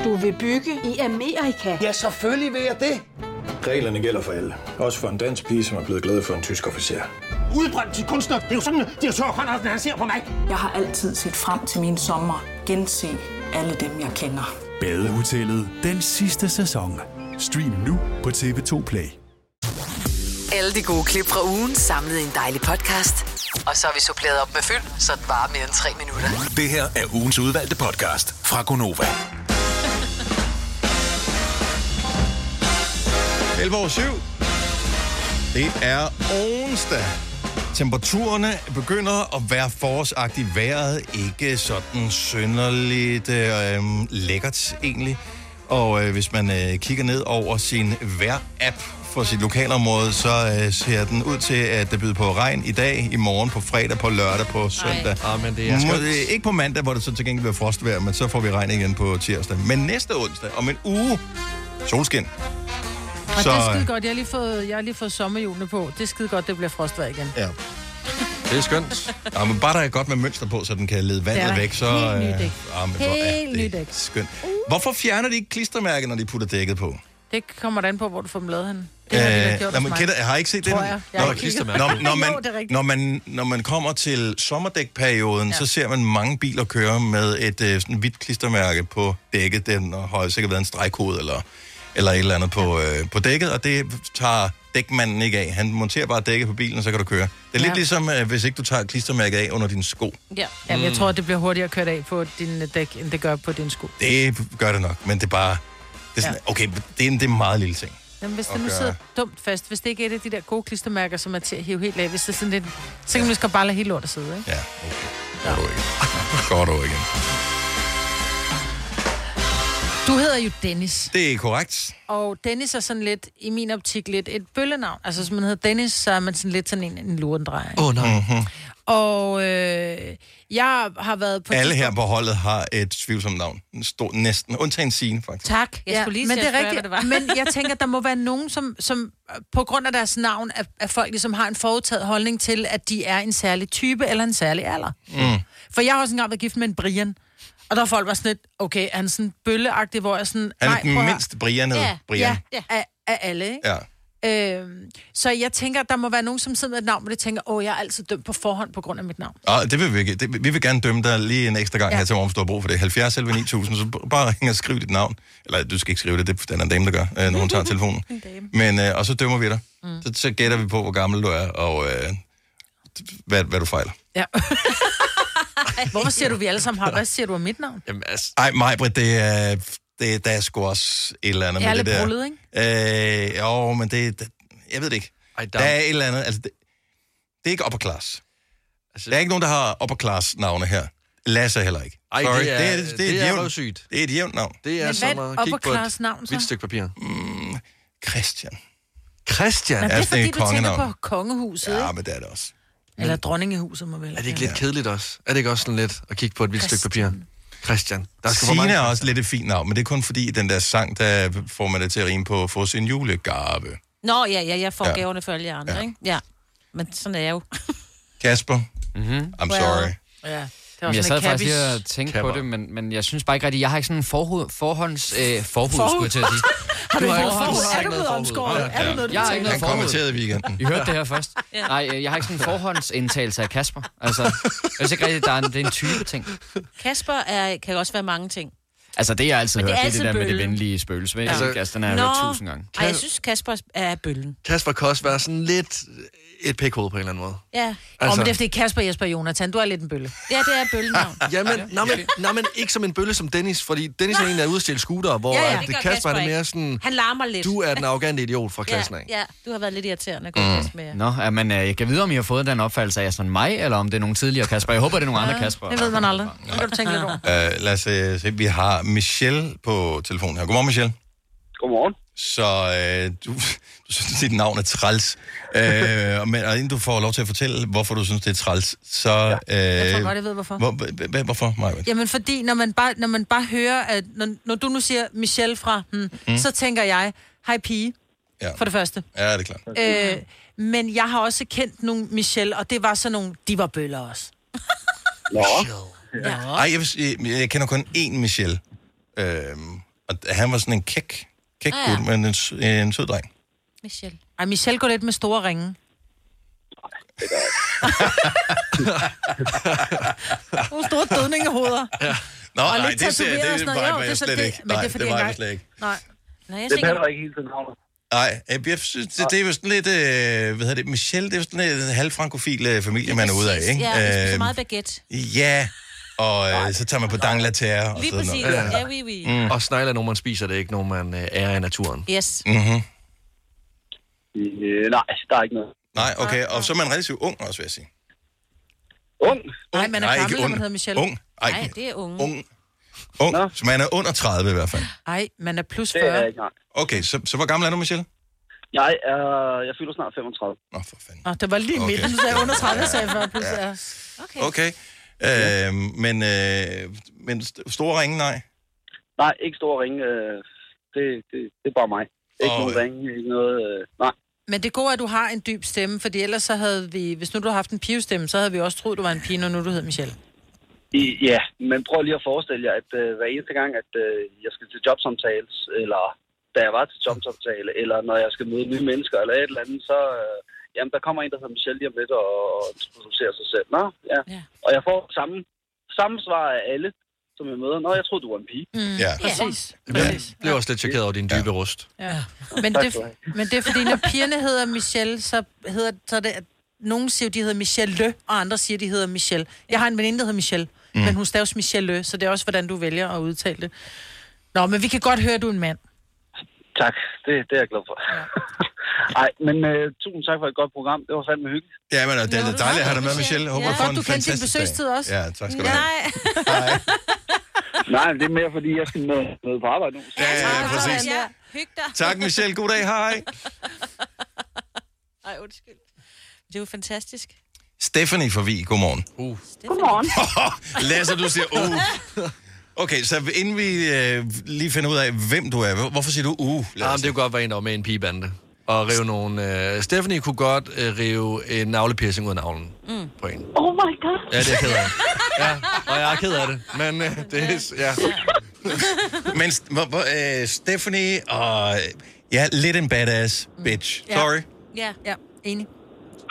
Du vil bygge i Amerika? Ja, selvfølgelig vil jeg det. Reglerne gælder for alle. Også for en dansk pige, som er blevet glad for en tysk officer. Udbrændt til kunstner. Det er jo sådan, at de har tørt, han ser på mig. Jeg har altid set frem til min sommer. Gense alle dem, jeg kender. Badehotellet den sidste sæson. Stream nu på TV2 Play. Alle de gode klip fra ugen samlet i en dejlig podcast. Og så har vi suppleret op med fyld, så det varer mere end tre minutter. Det her er ugens udvalgte podcast fra Gonova. 11 over 7. Det er onsdag. Temperaturerne begynder at være forårsagtigt. Vejret ikke sådan synderligt øh, lækkert egentlig. Og øh, hvis man øh, kigger ned over sin vejr-app for sit lokalområde, så øh, ser den ud til, at det byder på regn i dag, i morgen, på fredag, på lørdag, på søndag. Ah, men det er Må- skønt. øh, Ikke på mandag, hvor det så til gengæld bliver frostvejr, men så får vi regn igen på tirsdag. Men næste onsdag, om en uge, solskin. Og Så, det er øh, skide godt. Jeg har lige fået, jeg har lige fået sommerhjulene på. Det er skide godt, det bliver frostvejr igen. Ja. Det er skønt. Ja, men bare der er godt med mønster på, så den kan lede vandet Det væk, så... helt nyt dæk. ja, men hvor er Helt det nyt dæk. Skønt. Hvorfor fjerner de ikke klistermærket, når de putter dækket på? Det kommer an på, hvor du får dem lavet hen. Det har de Øh, gjort når hos man kender, jeg har ikke set Tror den. jeg. Jeg har ikke kigget. når, når, man, Jo, det når, man, når man kommer til sommerdækperioden, ja. så ser man mange biler køre med et øh, sådan hvidt klistermærke på dækket. Den har sikkert været en stregkode eller eller et eller andet på, øh, på dækket, og det tager dækmanden ikke af. Han monterer bare dækket på bilen, og så kan du køre. Det er lidt Ja. ligesom, øh, hvis ikke du tager klistermærket af under dine sko. Ja. Jamen, jeg tror, det bliver hurtigere kørt af på din dæk, end det gør på din sko. Det gør det nok, men det er bare... Det er sådan, okay, det er en, det er en meget lille ting. Jamen, hvis det nu sidder dumt fast, hvis det ikke er et af de der gode klistermærker, som er til at hive helt af, hvis det er sådan lidt, så kan man så godt bare lade hele lortet sidde, ikke? Ja, okay. Går du ikke. Går du ikke. Du hedder jo Dennis, Det er korrekt. og Dennis er sådan lidt, i min optik, lidt et bøllenavn. Altså, hvis man hedder Dennis, så er man sådan lidt sådan en, en lurendrejer. Åh, oh, nej. Mm-hmm. Og øh, jeg har været på... Alle her på holdet har et tvivlsomt navn. En Stor, næsten. Undtagen Signe, faktisk. Tak. Jeg skulle lige men det at er spørge, rigtigt. hvad det var. Men jeg tænker, der må være nogen, som, som på grund af deres navn, er, er folk ligesom har en forudtaget holdning til, at de er en særlig type eller en særlig alder. Mm. For jeg har også engang været gift med en Brian. Og der var folk var sådan lidt, okay, er han sådan bølleagtig, hvor jeg sådan... Han er den mindst Brian hed Ja, Brian. ja, af, af alle, ikke? Ja. Øhm, så jeg tænker, der må være nogen, som sidder med et navn, hvor de tænker, åh, jeg er altid dømt på forhånd på grund af mit navn. Og det vil vi ikke. Det, vi vil gerne dømme dig lige en ekstra gang ja. Ja. her til morgen, hvis du har brug for det. 70 11 9000, så bare ring og skriv dit navn. Eller du skal ikke skrive det, det er den en dame, der gør, øh, når hun tager telefonen. Men, øh, og så dømmer vi dig. Mm. Så, så gætter vi på, hvor gammel du er, og øh, hvad, hvad du fejler. Ja. Hvorfor siger du, vi alle sammen har? Hvad siger du om mit navn? Jamen, altså, Ej, Majbrit, det er, det, der er sgu også et eller andet Jeg er med det der. brullet, ikke? Øh, jo, men det, det, jeg ved det ikke. Ej, der... der er et eller andet, altså det, det er ikke upper class. Altså... Der er ikke nogen, der har upper class navne her. Lasse heller ikke. Ej, Sorry, det er- det er, det er, det et er jævnt, røvsygt. Det er et jævnt navn. Det er Men som hvad at er kigge på et upper-class navn, så? hvidt stykke papir. Mm, Christian. Christian? Men det er fordi, et du tænker på kongehuset, Ja, men det er det også. Eller dronningehuset, må vel. Er det ikke lidt kedeligt også? Er det ikke også sådan lidt at kigge på et hvidt stykke papir? Christian. Der skal mange... er også lidt et fint navn, men det er kun fordi, i den der sang, der får man det til at rime på at få sin julegave. Nå, ja, ja, jeg får Ja. gaverne for alle jer andre, Ja. ikke? Ja. Men sådan er jeg jo. Kasper, Mm-hmm. I'm sorry. Ja. Det Men jeg sad faktisk lige og tænkte på det, men, men jeg synes bare ikke rigtigt, jeg har ikke sådan en forhud, forhånds... Øh, forhud, Forhud? skulle jeg til at sige. Har du Du har forhud. Er du blevet omskåret? Er du noget, du Jeg har ikke Han noget forhud. kommenterede i weekenden. I hørte det her først? Nej, øh, jeg har ikke sådan en forhåndsindtagelse af Kasper. Altså, jeg synes ikke rigtigt, der er en, det er en type ting. Kasper er, kan også være mange ting. Altså, det jeg altid Men hørt, det det er det der altid med det venlige spøgelse. Ja. Altså, Altså, den har jeg hørt tusind gange. Ej, jeg synes, Kasper er bøllen. Kasper kan også være sådan lidt et pikhoved på en eller anden måde. Ja. Altså... Oh, men det er fordi Kasper, Jesper og Jonathan, du er lidt en bølle. Ja, det er bøllenavn. Jamen, nej, men, nej, men ikke som en bølle som Dennis, fordi Dennis er en, der er at stjæle scooter, hvor Ja, ja, at det Kasper, Kasper er mere sådan, Han larmer lidt. du er den arrogante idiot fra klassen af. Ja, ja, du har været lidt irriterende at gå Mm. med. Nå, ja, men øh, jeg kan vide, om I har fået den opfattelse af, sådan mig, eller om det er nogle tidligere Kasper. Jeg håber, det er nogle andre Kasper. Det ved man aldrig. Det kan du tænke lidt over. Uh, lad os uh, se, vi har Michelle på telefonen her. Godmorgen, Michelle. Godmorgen. Så uh, du, du synes, dit navn er træls. Uh, men og inden du får lov til at fortælle, hvorfor du synes, det er træls, så... Uh, Jeg tror godt, jeg ved, hvorfor. Hvor, h- h- hvorfor, Maja? Jamen, fordi når man bare, når man bare hører, at når, når du nu siger Michelle fra, hmm, Mm. så tænker jeg, hej pige, Ja. for det første. Ja, det er klart. Øh, men jeg har også kendt nogle Michelle, og det var sådan nogle, de var bøller også. Nå. Ja. Ej, jeg, jeg, jeg kender kun én Michelle. Øhm, og han var sådan en kæk, kæk Ah, ja. gut, men en, en sød dreng. Michelle. Ej, Michelle går lidt med store ringe. Nogle store dødningehoveder. Ja. Nå, Og nej, lidt det, ser, det, sådan det var det er jeg så slet det- ikke. men det er Nej, det var jeg jeg slet ikke. Nej. Nej, jeg Det passer ikke helt til navnet. Nej, jeg synes, det, det er jo sådan lidt, øh, hvad hedder det, Michelle, det er jo sådan en halvfrankofil øh, familie, man er ude af, ikke? Ja, vi spiser Øhm, meget baguette. Ja, og øh, så tager man på Dangleterre og Lige sådan præcis. noget. Ja, oui, oui. Mm. Og snegle er nogen, man spiser, det er ikke nogen, man øh, er i naturen. Yes. Mm-hmm. Øh, nej, der er ikke noget. Nej, okay, og så er man relativt ung også, vil jeg sige. Ung? Nej, man er Nej, gammel, ikke når ung. man hedder Michelle. Ung. Ej, Nej, det er unge. ung. Ung. Så man er under 30 i hvert fald. Ej, man er plus Det er 40. jeg ikke, nej. Okay, så, så hvor gammel er du, Michelle? Jeg, er, jeg fylder snart 35. Nå, for fanden. Nå, det var lige Okay. midten. Du sagde under 30, jeg sagde 40 plus. Ja. Okay. Okay. Øh, men, øh, men st- store ringe, nej. Nej, ikke store ringe. Øh, det, det, det er bare mig. Ikke Og, nogen øh, ringe, ikke noget... Øh, nej. Men det gode er, at du har en dyb stemme, fordi ellers så havde vi, hvis nu du havde haft en pivestemme, så havde vi også troet, du var en pige, når nu du hed Michelle. I, ja, men prøv lige at forestille jer, at øh, hver eneste gang, at øh, jeg skal til jobsamtales, eller da jeg var til jobsamtale, eller når jeg skal møde nye mennesker, eller et eller andet, så... Øh, jamen, der kommer en, der hedder Michelle lige om lidt og, og introducerer sig selv. Nå, ja. Ja. Og jeg får samme, samme svar af alle. som jeg møder. Nå, jeg troede, du var en pige. Mm, Ja. Præcis. Jeg blev også lidt chokeret over din dybe rust. Ja. Men, det, men det er fordi, når pigerne hedder Michelle, så hedder så er det, at nogen siger, de hedder Michelle Le, og andre siger, de hedder Michelle. Jeg har en veninde, der hedder Michelle, mm. men hun staves Michelle Le, så det er også, hvordan du vælger at udtale det. Nå, men vi kan godt høre, at du er en mand. Tak, det, det er jeg glad for. Ej, men uh, tusind tak for et godt program. Det var fandme hyggeligt. Ja, men det er dejligt at have dig med, Michelle. Jeg håber, Ja. du får Godt, en du kendte din fantastisk dag. besøgstid også. Ja, tak skal du have. Nej, men det er mere, fordi jeg skal med, med på arbejde nu. Ja, ja, ja, præcis. Ja, hyg dig. Tak, Michelle. God dag. Hej. Ej, undskyld. Det er jo fantastisk. Stephanie fra Vig, godmorgen. Uh. Godmorgen. Lasse, du siger uh. Okay, så inden vi øh, lige finder ud af, hvem du er, hvor- hvorfor siger du uh? Ja, men det kunne godt være en, der var med i en pigebande. Og rive nogle... Øh, Stephanie kunne godt øh, rive en navlepiercing ud af navlen Mm. på en. Oh my god. Ja, det er jeg ked af. Ja, og jeg er ked af det. Men øh, det er... Ja. Men hvor, hvor, øh, Stephanie og... øh, Ja, lidt en badass bitch. Ja. Sorry. Ja. Ja, enig.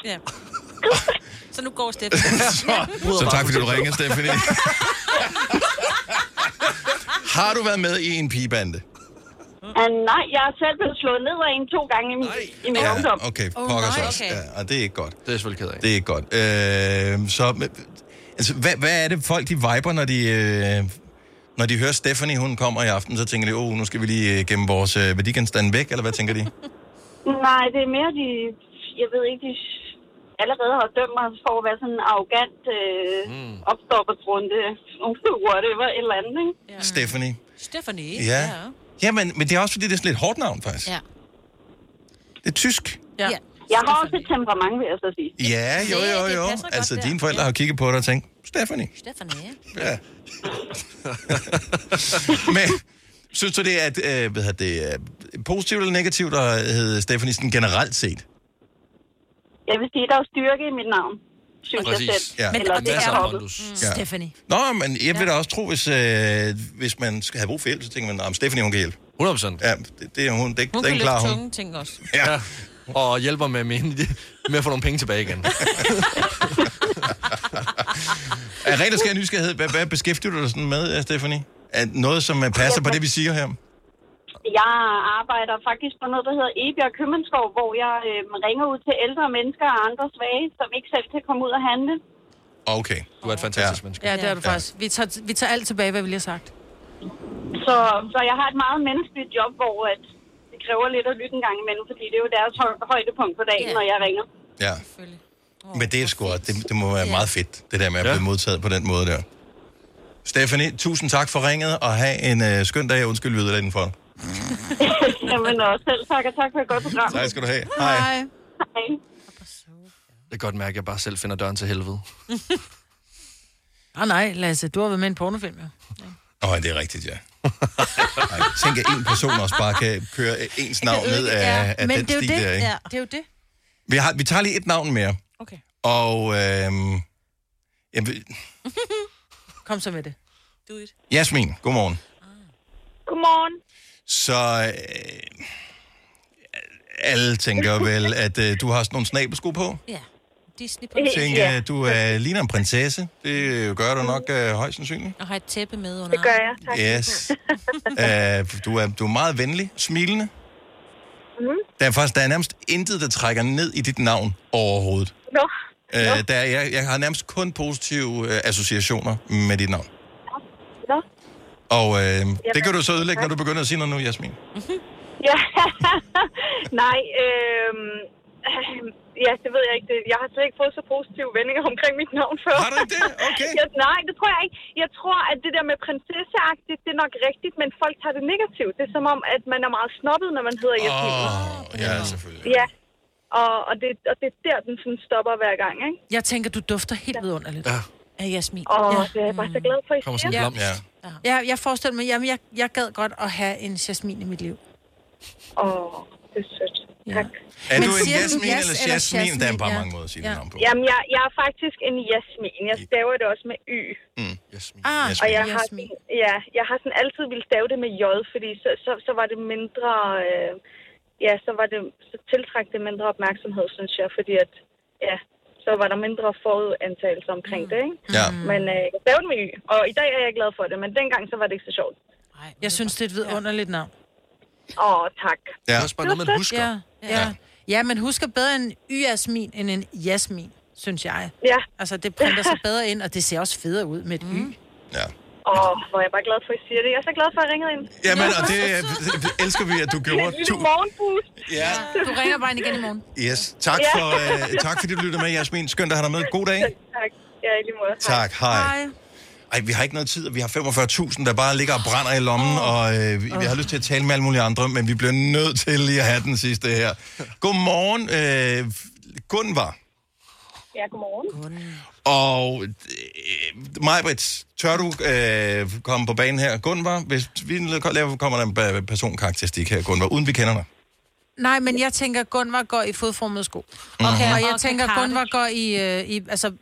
Ja. Så nu går Steffen. Så, så tak, fordi du ringede, Stephanie. Har du været med i en pigebande? Uh, nej, jeg er selv blevet slået ned af en to gange i min, i min ungdom. okay, Oh, pokker nej, også. okay. Ja, og det er ikke godt. Det er selvfølgelig ked af. Det er ikke godt. Øh, så, altså, hvad, hvad er det folk, de viber, når de, øh, når de hører Stephanie, hun kommer i aften, så tænker de, åh, oh, nu skal vi lige øh, gemme vores øh, værdigenstande væk, eller hvad tænker de? Nej, det er mere, de, jeg ved ikke, de allerede har dømt mig for at være sådan en arrogant øh, mm. opstoppertrunde, whatever, et eller andet, ikke? Ja. Stephanie. Stephanie. Ja. Ja, men, men det er også, fordi det er sådan lidt hårdt navn, faktisk. Ja. Det er tysk. Ja. Jeg har også et temperament, vil jeg så sige. Ja, jo, jo, jo. Altså, dine forældre har kigget på dig og tænkt, Stephanie. Stephanie. Ja. Men synes du, det er et, øh, hvad hedder det, øh, positivt eller negativt at hedde Stephanie sådan generelt set? Jeg vil sige, der er jo styrke i mit navn, synes jeg selv. Ja. Men, Eller det er hoppet. Ja. Stephanie. Nå, men jeg vil da også tro, hvis, øh, hvis man skal have brug for hjælp, så tænker man, at Stephanie, hun kan hjælpe. 100 procent. Ja, det, det er hun. Det, Hun den kan klarer løfte hun. tunge ting også. Ja. Og hjælper med, min, med at få nogle penge tilbage igen. Er rent og skær nysgerrighed, hvad, hvad beskæftiger du dig sådan med, øh, Stephanie? Er noget, som øh, passer på det, vi siger her? Jeg arbejder faktisk på noget, der hedder Ebjerg Købmandsskov, hvor jeg øh, ringer ud til ældre mennesker og andre svage, som ikke selv kan komme ud og handle. Okay. Du er et fantastisk ja. menneske. Ja, det er du faktisk. Vi tager, vi tager alt tilbage, hvad vi lige har sagt. Så, så jeg har et meget menneskeligt job, hvor at det kræver lidt at lytte en gang imellem, fordi det er jo deres hø- højdepunkt på dagen, når jeg ringer. Ja. Men det er sgu, det, det må være meget fedt, det der med at blive modtaget på den måde der. Stephanie, tusind tak for ringet, og have en øh, skøn dag. Undskyld, vi er for. Jamen også selv tak, og tak for et godt program. Tak skal du have. Hej. Hej. Det kan godt mærke, at jeg bare selv finder døren til helvede. Ah, nej, Lasse, du har været med i en pornofilm, jo. Åh, oh, det er rigtigt, ja. Ej, tænk, at en person også bare kan køre ens navn ned af, af Men den det er jo stil det. der, ikke? Ja, det er jo det. Vi, har, vi tager lige et navn mere. Okay. Og øhm, jeg, vil- Kom så med det. Do it. Jasmin, godmorgen. Godmorgen. Så øh, alle tænker vel, at øh, du har sådan nogle snabelsko på? Ja. Disney på. Tænker, ja. du øh, ligner en prinsesse. Det gør du nok øh, højst sandsynligt. Og har et tæppe med under Det gør jeg, tak. Yes. øh, du, er, du er meget venlig, smilende. Mm. Der er faktisk der er nærmest intet, der trækker ned i dit navn overhovedet. Nå. Øh, der er, jeg, jeg har nærmest kun positive øh, associationer med dit navn. Og øh, det kan du så ødelægge, når du begynder at sige noget nu, Jasmin. Ja, nej, øhm, ja, det ved jeg ikke. Det- Jeg har slet ikke fået så positive vendinger omkring mit navn før. Har du ikke det? Okay. ja, nej, det tror jeg ikke. Jeg tror, at det der med prinsesseagtigt, det er nok rigtigt, men folk tager det negativt. Det er som om, at man er meget snobbet, når man hedder Jasmin. Oh, ja, selvfølgelig. Ja, og, og, det, og det er der, den sådan stopper hver gang, ikke? Jeg tænker, du dufter helt vidunderligt. Ja. Af Jasmin. Og det er jeg bare så glad for, I Kommer siger. sådan en blomst. Ja. Ja, jeg forestiller mig, jamen, jeg, jeg gad godt at have en Jasmin i mit liv. Åh, det er sødt. Tak. Er Men du en siger du Jasmin jas eller eller Jasmin? Der er Jasmin? bare Ja. mange måder at sige Ja. dit navn på. Jamen, jeg, jeg er faktisk en Jasmin. Jeg staver det også med Y. Mm. Jasmin. Ah, Og jeg har, Jasmin. ja, jeg har sådan altid ville stave det med J, fordi så, så, så var det mindre... Øh, ja, så var det så tiltræk det mindre opmærksomhed, synes jeg, fordi at... Ja, så var der mindre forudantagelse omkring det, ikke? Ja. Men øh, jeg stavede med Y, og i dag er jeg glad for det, men dengang så var det ikke så sjovt. Jeg synes, det er et vidunderligt navn. Åh, oh, tak. Ja. Det er også bare noget, man husker. Ja, ja. ja, man husker bedre en y-jasmin end en jasmin, synes jeg. Ja. Altså, det printer sig bedre ind, og det ser også federe ud med et y. Ja. Åh, oh, hvor er jeg bare glad for, at I siger det. Jeg er så glad for, at jeg ringede ind. Jamen, og det, det elsker vi, at du Det er gjorde. et lille morgenboost. Ja. Du ringer bare ind igen i morgen. Yes. Tak, Ja. for, øh, tak fordi du lyttede med, Jasmin. Skønt at have dig med. God dag. Tak. Ja, i lige måde. Tak. Hej. Ej, vi har ikke noget tid, og vi har 45.000, der bare ligger og brænder i lommen, og øh, vi, vi har lyst til at tale med alle mulige andre, men vi bliver nødt til lige at have den sidste her. Godmorgen, øh, Gunvar. Ja, godmorgen. Og øh, Majbrit, tør du øh, komme på banen her? Gunvar, hvis vi laver, kommer der en pe- personkarakteristik her, Gunvar, uden vi kender dig. Nej, men jeg tænker, at Gunvar går i fodformede sko. Mhm. Okay, og jeg tænker, at kakarte. Gunvar går i, øh, i altså,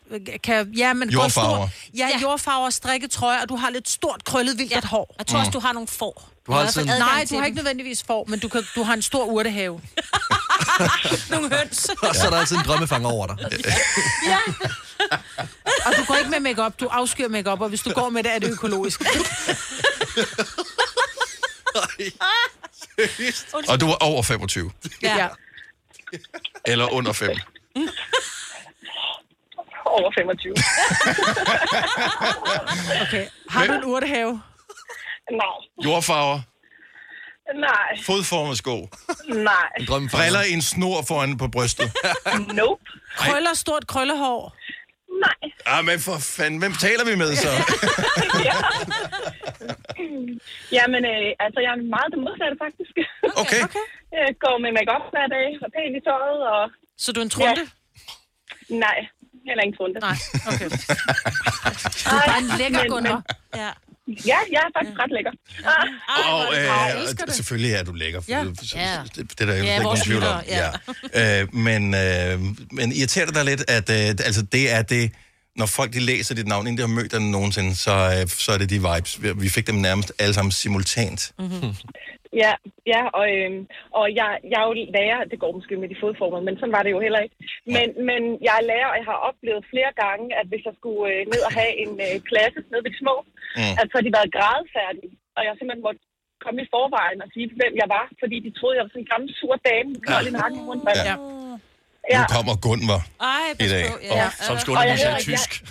kan, ja, men går Jordfarver. Stor, ja, jordfarver, strikketrøjer, og du har lidt stort, krøllet, vildt ja. hår. Jeg tror også, du har nogle får. Du har altid Nej, du har ikke nødvendigvis får, men du, kan, du har en stor urtehave. nogle høns. Og så er der altid en drømmefanger over dig. ja. Og du går ikke med makeup, du afskyr makeup, og hvis du går med det, er det økologisk. Og du er over 25. ja. Eller under 5. Over 25. Okay. Har du en urtehave? Nej. Jordfarver. Nej. Fodformet sko. Nej. Briller i en snor foran på brystet. Nope. Krøller, stort krøllehår? Nej. Ah, men for fanden, hvem taler vi med så? Jamen, øh, altså, jeg er meget det modsatte, faktisk. Okay. okay. Jeg går med makeup hver dag, og pænt i tøjet, og... Så du er en trunde? Ja. Nej, heller ikke trunde. Nej, okay. Du er bare en lækker Gunnar. Ja. Ja, jeg er faktisk ret lækker. Ah. Og, jeg øh, elsker og det. selvfølgelig er du lækker. For Ja. det, Ja. det, det er der jo Ja, ikke nogen tvivl om. lyttere, Ja. Øh, men, øh, men irriterer det dig lidt, at øh, altså, det er det, når folk de læser dit navn, inden de har mødt dig nogensinde, så, øh, så er det de vibes. Vi, fik dem nærmest alle sammen simultant. Mm-hmm. Ja, ja og, øhm, og jeg, jeg er jo lærer, det går måske med de fodformer, men sådan var det jo heller ikke. Men, men jeg er lærer, og jeg har oplevet flere gange, at hvis jeg skulle øh, ned og have en øh, klasse ned ved de små, Mm. at så har de været grædefærdige, og jeg simpelthen måtte komme i forvejen og sige, hvem jeg var, fordi de troede, jeg var sådan en gammel sur dame, med kold i nakken rundt. Ja. Ja. Nu kommer Gunvar Ej, i dag. Ja. Som skal Og jeg undervise i tysk.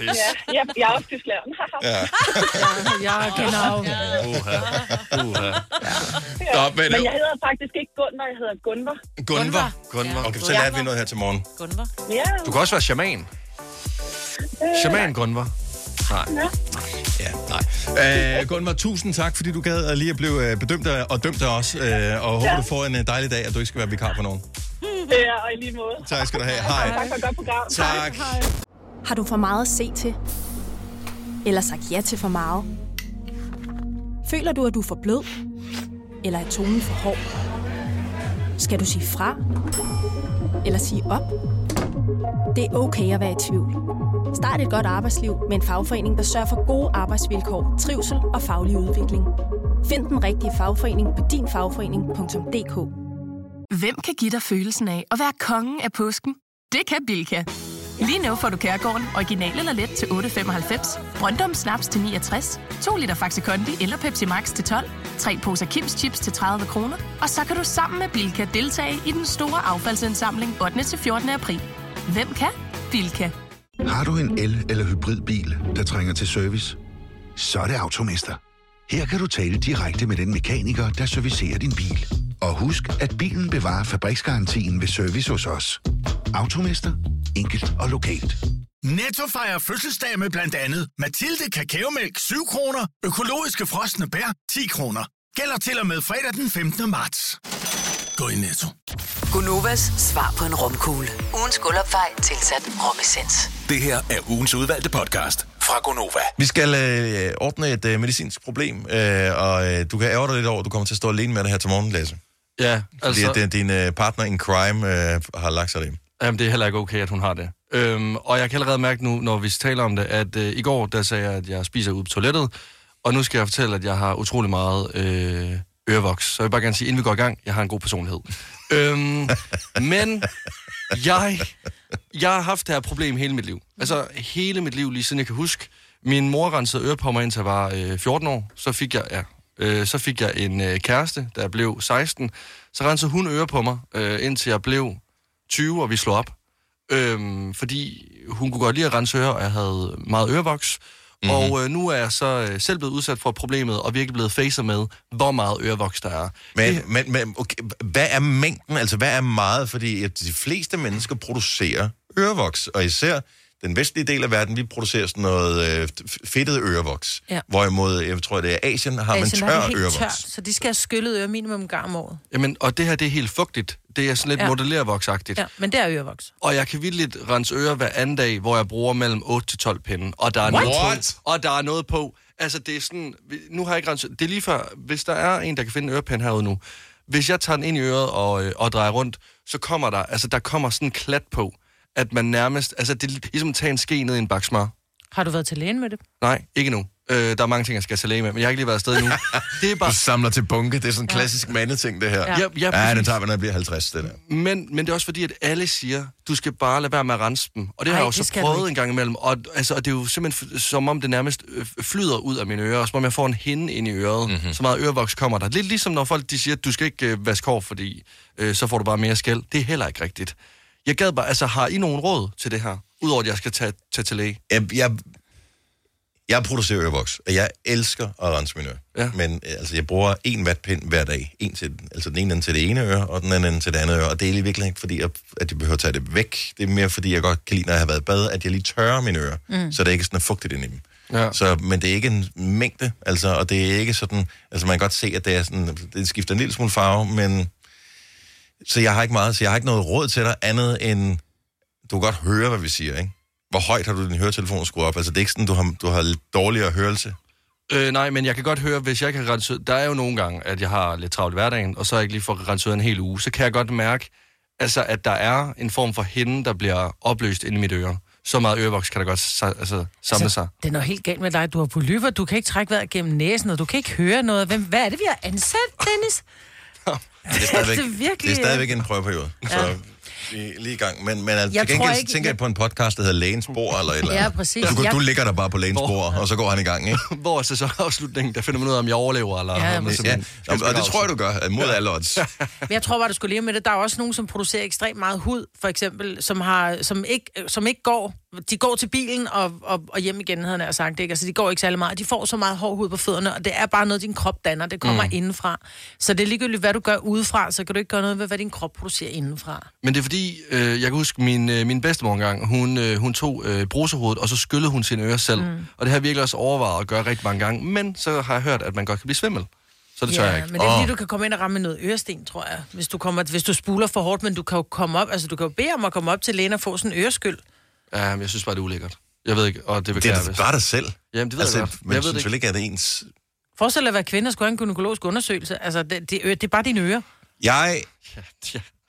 Ja, ja, jeg er også tysklærer. Ja. Ja, genau. Uha. Uha. Nå, men, Men jeg hedder faktisk ikke Gunvar, jeg hedder Gunvar. Gunvar. Gunvar. Okay, så lærte vi noget her til morgen. Gunvar. Ja. Du kan også være shaman. Shaman Gunvar. Nej. Ja, nej. Øh, Gunvar, tusind tak, fordi du gad at lige at blive øh, bedømt og dømt af os. Øh, og håber, Ja. du får en øh, dejlig dag, at du ikke skal være vikar for nogen. Ja, og i lige måde. Tak skal du have. Hej. Tak for et godt program. Tak. Har du for meget at se til? Eller sagt ja til for meget? Føler du, at du er for blød? Eller er tonen for hård? Skal du sige fra? Eller sige op? Det er okay at være i tvivl. Start et godt arbejdsliv med en fagforening, der sørger for gode arbejdsvilkår, trivsel og faglig udvikling. Find den rigtige fagforening på dinfagforening.dk Hvem kan give dig følelsen af at være kongen af påsken? Det kan Bilka! Lige nu får du Kærgården original eller let til 8.95, Brøndum Snaps til 69, 2 liter Faxi Kondi eller Pepsi Max til 12, 3 poser Kims Chips til 30 kroner, og så kan du sammen med Bilka deltage i den store affaldsindsamling 8. til 14. april. Hvem kan? Bilka. Har du en el- eller hybridbil, der trænger til service? Så er det Automester. Her kan du tale direkte med den mekaniker, der servicerer din bil. Og husk, at bilen bevarer fabriksgarantien ved service hos os. Automester. Enkelt og lokalt. Netto fejrer fødselsdag med blandt andet Mathilde Kakaomælk 7 kroner, økologiske frosne bær 10 kroner. Gælder til og med fredag den 15. marts. Gå i Netto. Gunovas svar på en romkugle. Ugens guldopfej tilsat romessens. Det her er ugens udvalgte podcast fra Gonova. Vi skal øh, ordne et øh, medicinsk problem, øh, og øh, du kan ærge dig lidt over, at du kommer til at stå alene med det her til morgen, Lasse. Ja, Fordi altså... at, øh, din øh, partner in crime øh, har lagt sig det. Jamen, det er heller ikke okay, at hun har det. Øhm, og jeg kan allerede mærke nu, når vi taler om det, at øh, i går, der sagde jeg, at jeg spiser ude på toilettet, og nu skal jeg fortælle, at jeg har utrolig meget øh, ørevoks. Så jeg vil bare gerne sige, inden vi går i gang, jeg har en god personlighed. øhm, men jeg Jeg har haft det her problem hele mit liv. Altså hele mit liv, lige siden jeg kan huske. Min mor rensede øre på mig, indtil jeg var øh, 14 år. Så fik jeg, ja, øh, så fik jeg en øh, kæreste, jeg blev 16. Så rensede hun øre på mig, øh, indtil jeg blev 20, og vi slog op. Øhm, fordi hun kunne godt lide at rense ører, og jeg havde meget ørevoks. Mm-hmm. Og øh, nu er jeg så øh, selv blevet udsat for problemet, og virkelig blevet facet med, hvor meget ørevoks der er. Men, men, men okay, hvad er mængden? Altså, hvad er meget? Fordi at de fleste mennesker producerer ørevoks, og især den vestlige del af verden, vi producerer sådan noget øh, fedtet ørevoks. Ja. Hvorimod, jeg tror, det er Asien, har man Asien tør er det helt ørevoks. tørt, så de skal have skyllet øre minimum en gang om året. Jamen, og det her, det er helt fugtigt. Det er sådan lidt Ja. modellervoksagtigt. Ja, men det er ørevoks. Og jeg kan vildt rense ører hver anden dag, hvor jeg bruger mellem 8 til 12 pinde. Og der er What? noget på. Og der er noget på. Altså, det er sådan... Nu har jeg ikke renset... Det er lige før, hvis der er en, der kan finde en ørepind herude nu. Hvis jeg tager den ind i øret og, øh, og drejer rundt, så kommer der... Altså, der kommer sådan en klat på, at man nærmest... Altså, det er ligesom at tage en ske ned i en bakke smør. Har du været til lægen med det? Nej, ikke nu. Øh, der er mange ting, jeg skal til læge med, men jeg har ikke lige været afsted endnu. det er bare... Du samler til bunke. Det er sådan en klassisk mandeting, det her. Ja. Ja, ja, ja, den tager vi, når jeg bliver 50, det der. Men, men det er også fordi, at alle siger, du skal bare lade være med at rense dem. Og det Ej, har jeg jo så prøvet en gang imellem. Og, altså, og det er jo simpelthen som om det nærmest øh, flyder ud af mine ører. Og som om jeg får en hinde ind i øret. Mhm. Mm-hmm. Så meget ørevoks kommer der. Lidt ligesom når folk de siger, at du skal ikke øh, vaske hår, fordi øh, så får du bare mere skæld. Det er heller ikke rigtigt. Jeg gad bare, altså har I nogen råd til det her? Udover at jeg skal tage, tage til læge. Jeg, jeg, jeg producerer ørevoks, og jeg elsker at rense mine ører. Ja. Men øh, altså, jeg bruger en vatpind hver dag. En til, altså den ene til det ene øre, og den anden til det andet øre. Og det er virkelig ikke fordi, jeg, at jeg behøver at tage det væk. Det er mere fordi, jeg godt kan lide, når jeg har været i bad, at jeg lige tørrer mine ører, Mm. så det ikke er sådan er fugtigt inde i dem. Ja. Så, men det er ikke en mængde, altså, og det er ikke sådan, altså man kan godt se, at det er sådan, det skifter en lille smule farve, men så jeg har ikke meget, så jeg har ikke noget råd til dig andet end, du kan godt høre, hvad vi siger, ikke? Hvor højt har du din høretelefon skruet op? Altså det er ikke sådan, du har, du har lidt dårligere hørelse. Øh, nej, men jeg kan godt høre, hvis jeg ikke har renset... Der er jo nogle gange, at jeg har lidt travlt i hverdagen, og så har jeg ikke lige fået renset en hel uge. Så kan jeg godt mærke, altså, at der er en form for hende, der bliver opløst inde i mit øre. Så meget ørevoks kan der godt sa- altså, samle sig. Det er noget helt galt med dig. Du har polyper, du kan ikke trække vejret gennem næsen, og du kan ikke høre noget. Hvem, hvad er det, vi har ansat, Dennis? Det er stadigvæk, Det er virkelig- det er stadigvæk en prøveperiode. Ja. Så vi er lige i gang. Men, men altså, Jeg til gengæld ikke- tænker jeg på en podcast, der hedder Lægens Bord, eller et eller Ja, andet. præcis. Du, Jeg- du ligger der bare på Lægens Bord, og så går han i gang, ikke? Hvor er sæsonafslutningen, der finder man ud af, om jeg overlever, eller Ja, om jeg Ja, skal og det tror jeg, du gør, mod alle odds. Men jeg tror bare, du skulle leve med det. Der er også nogen, som producerer ekstremt meget hud, for eksempel, som, har, som, ikke, som ikke går. De går til bilen og, og, og hjem igen, havde jeg sagt. Ikke? Altså, de går ikke særlig meget. De får så meget hård hud på fødderne, og det er bare noget, din krop danner. Det kommer Mm. indenfra. Så det er ligegyldigt, hvad du gør udefra, så kan du ikke gøre noget ved, hvad din krop producerer indenfra. Men det er fordi, øh, jeg kan huske, min, øh, min bedstemor engang, hun, øh, hun tog øh, brusehovedet, og så skyllede hun sine ører selv. Mm. Og det har jeg virkelig også overvejet at gøre rigtig mange gange. Men så har jeg hørt, at man godt kan blive svimmel. Så det tør jeg ikke. men det er fordi, du kan komme ind og ramme noget øresten, tror jeg. Hvis du, kommer, hvis du spuler for hårdt, men du kan jo komme op, altså du kan jo bede om at komme op til lægen og få sådan en øreskyld. Ja, men jeg synes bare, det er ulækkert. Jeg ved ikke, og det vil Det er da bare dig selv. Jamen, det ved altså, jeg godt. Men jeg jeg ved det synes vel ikke, at det er ens... Forestil dig at være kvinde og skulle have en gynækologisk undersøgelse. Altså, det, det, det er bare dine ører. Jeg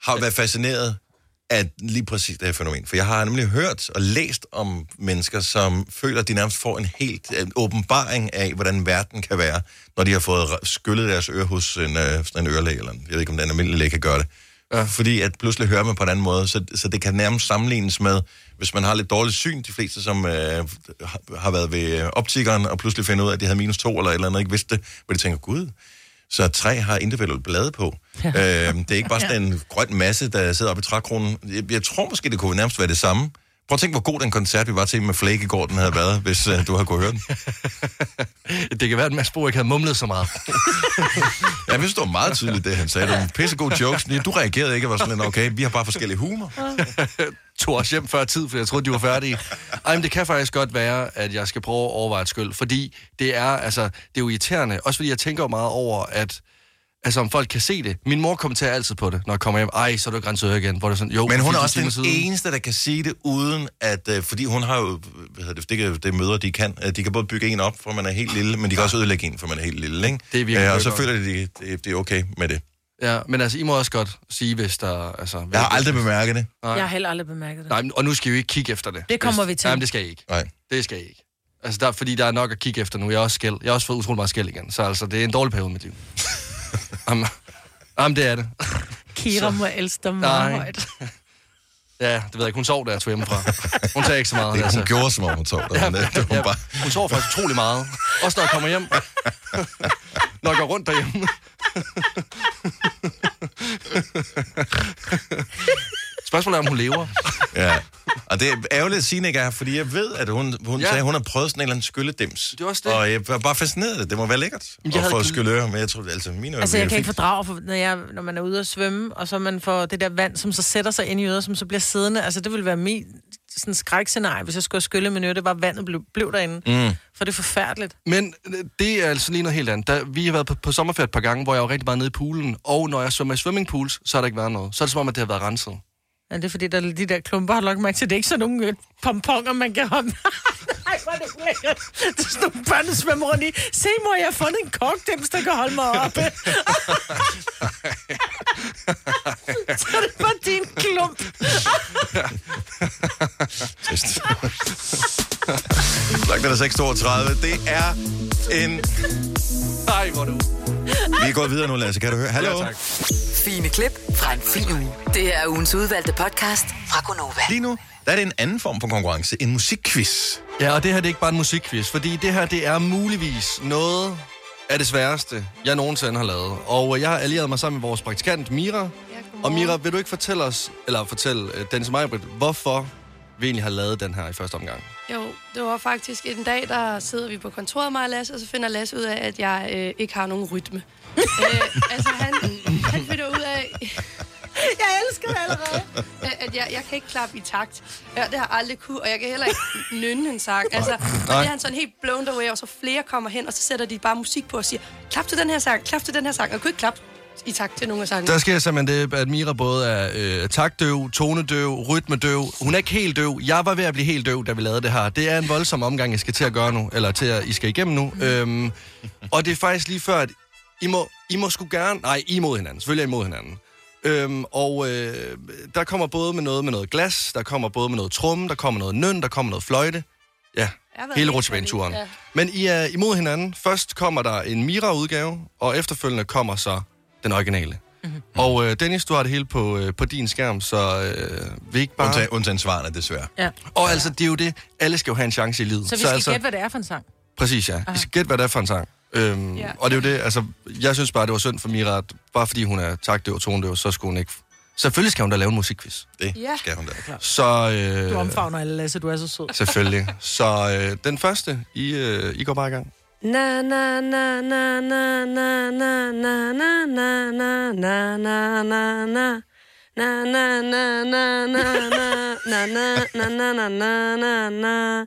har været fascineret af lige præcis det her fænomen. For jeg har nemlig hørt og læst om mennesker, som føler, at de nærmest får en helt en åbenbaring af, hvordan verden kan være, når de har fået skyllet deres øre hos en, øh, sådan en ørelæge, eller en- jeg ved ikke, om den almindelige læge kan gøre det. Ja. Fordi at pludselig hører man på en anden måde, så, så det kan nærmest sammenlignes med, hvis man har lidt dårligt syn, de fleste, som øh, har- været ved optikeren, og pludselig finder ud af, at de havde minus to eller et eller andet, ikke vidste det, hvor de tænker, gud, så et træ har individuelt blade på. Ja. Øh, det er ikke bare sådan en grøn masse, der sidder oppe i trækronen. Jeg, jeg tror måske, det kunne nærmest være det samme. Prøv at tænke, hvor god den koncert, vi var til med Flake i går, den havde været, hvis uh, du havde kunne høre den. Det kan være, at Mads Bo ikke havde mumlet så meget. Jeg synes, det var meget tydeligt, det han sagde. Det var en pissegod jokes. Du reagerede ikke og var sådan, okay, vi har bare forskellige humor. tog os hjem før tid, for jeg troede, de var færdige. Ej, men det kan faktisk godt være, at jeg skal prøve at overveje et skyld, fordi det er, altså, det er jo irriterende. Også fordi jeg tænker meget over, at altså, om folk kan se det. Min mor kommenterer altid på det, når jeg kommer hjem. Ej, så er du grænset øre igen. Hvor det er sådan, jo, Men hun er 24 også den siden. eneste, der kan sige det, uden at... Øh, fordi hun har jo... Hvad hedder det, det, kan, det møder, de kan. Øh, De kan både bygge en op, for man er helt lille, men de kan også ødelægge en, for man er helt lille, ikke? Det er virkelig øh, Og så godt. føler de, det, det, det er okay med det. Ja, men altså, I må også godt sige, hvis der... Altså, Jeg har aldrig bemærket det. Nej. Jeg har heller aldrig bemærket det. Nej, men- og nu skal vi jo ikke kigge efter det. Det kommer Hvis- vi til. Jamen, det skal I ikke. Nej. Det skal I ikke. Altså, der, fordi der er nok at kigge efter nu. Jeg er også skæld. Jeg har også fået utrolig meget skæld igen. Så altså, det er en dårlig periode i mit liv. Jamen, jamen, det er det. Kira må elske dig meget Nej. højt. Ja, det ved jeg ikke. Hun sov, da jeg tog hjemmefra. Hun tager ikke så meget. Det, hun gjorde, som om hun sov. Der, Ja, det var ja, bare... hun sover faktisk utrolig meget. Også når jeg kommer hjem. når jeg går rundt derhjemme. Spørgsmålet er, om hun lever. Ja. Og det er ærgerligt, at Signe ikke er her, fordi jeg ved, at hun, hun Ja. sagde, at hun har prøvet sådan en eller anden skylledems. Det er også det. Og jeg var bare fascineret af det. Det må være lækkert Jeg at få gl- skylløre, men jeg tror, altså mine ører Altså, jeg kan ikke fordrage, for, når, jeg, når man er ude at svømme, og så man får det der vand, som så sætter sig ind i øret, som så bliver siddende. Altså, det ville være min sådan skrækscenarie, hvis jeg skulle have skyllet min øre. Det var, vandet blev, blev derinde. Mm. For det er forfærdeligt. Men øh, det er altså lige noget helt andet. Der, vi har været på, på sommerferie et par gange, hvor jeg var rigtig meget nede i poolen, og når jeg svømmer i swimmingpools, så har der ikke været noget. Så er det som om, at det har været renset. Ja, det er fordi, der er de der klumper, har lagt mærke til. Det er ikke sådan nogle øh, pomponger, man kan hoppe. Ej, hvor er det ulækkert. Det er sådan nogle børn, der svømmer rundt i. Se, mor, jeg har fundet en kokdims, der kan holde mig oppe. så er det bare din klump. Trist. Klokken er 6.32. Det er en... Nej, hvor er du... Vi er gået videre nu, Lasse. Kan du høre? Hallo? Ja, tak. Fine klip fra en fin uge. Det her er ugens udvalgte podcast fra Gonova. Lige nu, der er det en anden form for konkurrence. En musikquiz. Ja, og det her det er ikke bare en musikquiz, fordi det her det er muligvis noget af det sværeste, jeg nogensinde har lavet. Og øh, jeg har allieret mig sammen med vores praktikant Mira. og Mira, vil du ikke fortælle os, eller fortælle øh, Dennis Britt, hvorfor vi egentlig har lavet den her i første omgang? Jo, det var faktisk en dag, der sidder vi på kontoret, mig og Lasse, og så finder Lasse ud af, at jeg øh, ikke har nogen rytme. Øh, altså, han, han finder ud af... jeg elsker det allerede. At jeg, jeg kan ikke klappe i takt. Ja, det har jeg aldrig kunne, og jeg kan heller ikke nynne en sang. Altså, og det er han sådan helt blown away, og så flere kommer hen, og så sætter de bare musik på og siger, klap til den her sang, klap til den her sang. Og jeg kunne ikke klappe i takt til nogle af sangene. Der sker simpelthen det, at Mira både er øh, taktdøv, tonedøv, rytmedøv. Hun er ikke helt døv. Jeg var ved at blive helt døv, da vi lavede det her. Det er en voldsom omgang, jeg skal til at gøre nu, eller til at I skal igennem nu. Øhm, og det er faktisk lige før, at I må, I må sgu gerne... Nej, I imod hinanden. Selvfølgelig er I imod hinanden. Øhm, og øh, der kommer både med noget med noget glas, der kommer både med noget trum, der kommer noget nøn, der kommer noget fløjte. Ja, hele rutsjebaneturen. færdig, Men I er imod hinanden. Først kommer der en Mira-udgave, og efterfølgende kommer så den originale. Mm-hmm. Og øh, Dennis, du har det hele på, øh, på din skærm, så øh, vi ikke bare... Undtagen, undtagen svarene, desværre. Ja. Og altså, det er jo det. Alle skal jo have en chance i livet. Så vi skal altså, gætte, hvad det er for en sang. Præcis, ja. Vi skal gætte, hvad det er for en sang. Øhm, Ja. Og det er jo det, altså, jeg synes bare, det var synd for Mira, at bare fordi hun er taktdøv og tonedøv, så skulle hun ikke... Selvfølgelig skal hun da lave en musikquiz. Det Ja. skal hun da. Så... Øh, Du omfavner alle, Lasse. Du er så sød. Selvfølgelig. Så øh, den første, I, øh, I går bare i gang. Na na na na na na na na na na na na na na na Na na na na na na na na na na na na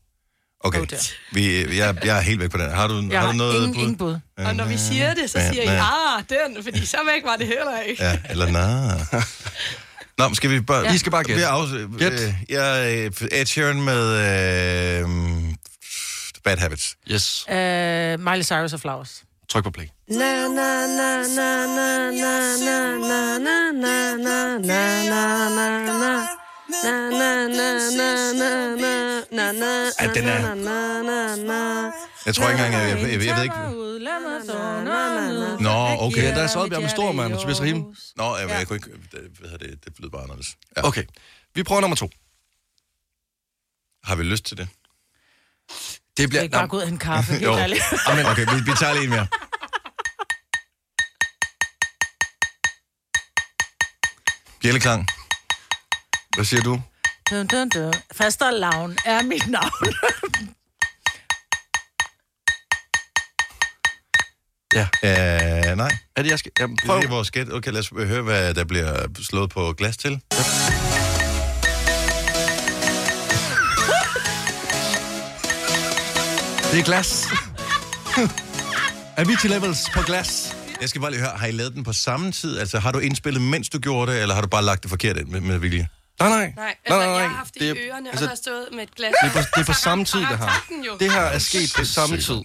Okay. Vi, jeg, jeg er helt væk på den. Har du, Jeg har du noget ingen- bud? ingen bud. Og når vi siger det, så siger I, ah, den, fordi så væk var det heller ikke. Ja, eller nej. Nå, men skal vi bare... Ja. I skal bare gætte. Gæt. øh, jeg er Ed Sheeran med øh, Bad Habits. Yes. Uh, Miley Cyrus og Flowers. Tryk på play. Na na na na na na na na na na na na na na na Na na na na na na na na Ej, den er- Jeg tror ikke engang, jeg, jeg, jeg, jeg ved ikke... Nå, okay. Ja, der er Soldbjerg med stor mand, Tobias Rahim. Nå, jeg, jeg kunne ikke... Det, hvad hedder det, det lyder bare anderledes. Ja. Okay. Vi prøver nummer to. Har vi lyst til det? Det bliver... Ikke bare gå ud og hente kaffe. Helt ærligt. Amen, okay, vi, vi tager lige en mere. Bjælleklang. Hvad siger du? Dun, dun, dun. Faster Lavn er mit navn. Ja. Uh, nej. Er det, jeg skal... Jamen, prøv. Det er vores gæt. Okay, lad os høre, hvad der bliver slået på glas til. Det er glas. Avicii Levels på glas. Jeg skal bare lige høre, har I lavet den på samme tid? Altså, har du indspillet, mens du gjorde det, eller har du bare lagt det forkert ind med, med vilje? Nej, nej. Nej, altså, nej, nej, jeg har haft det i Det er- ørerne, altså, og så har jeg stået med et glas. Det er på, det er på samme tid, det her. Det her er sket på samme tid.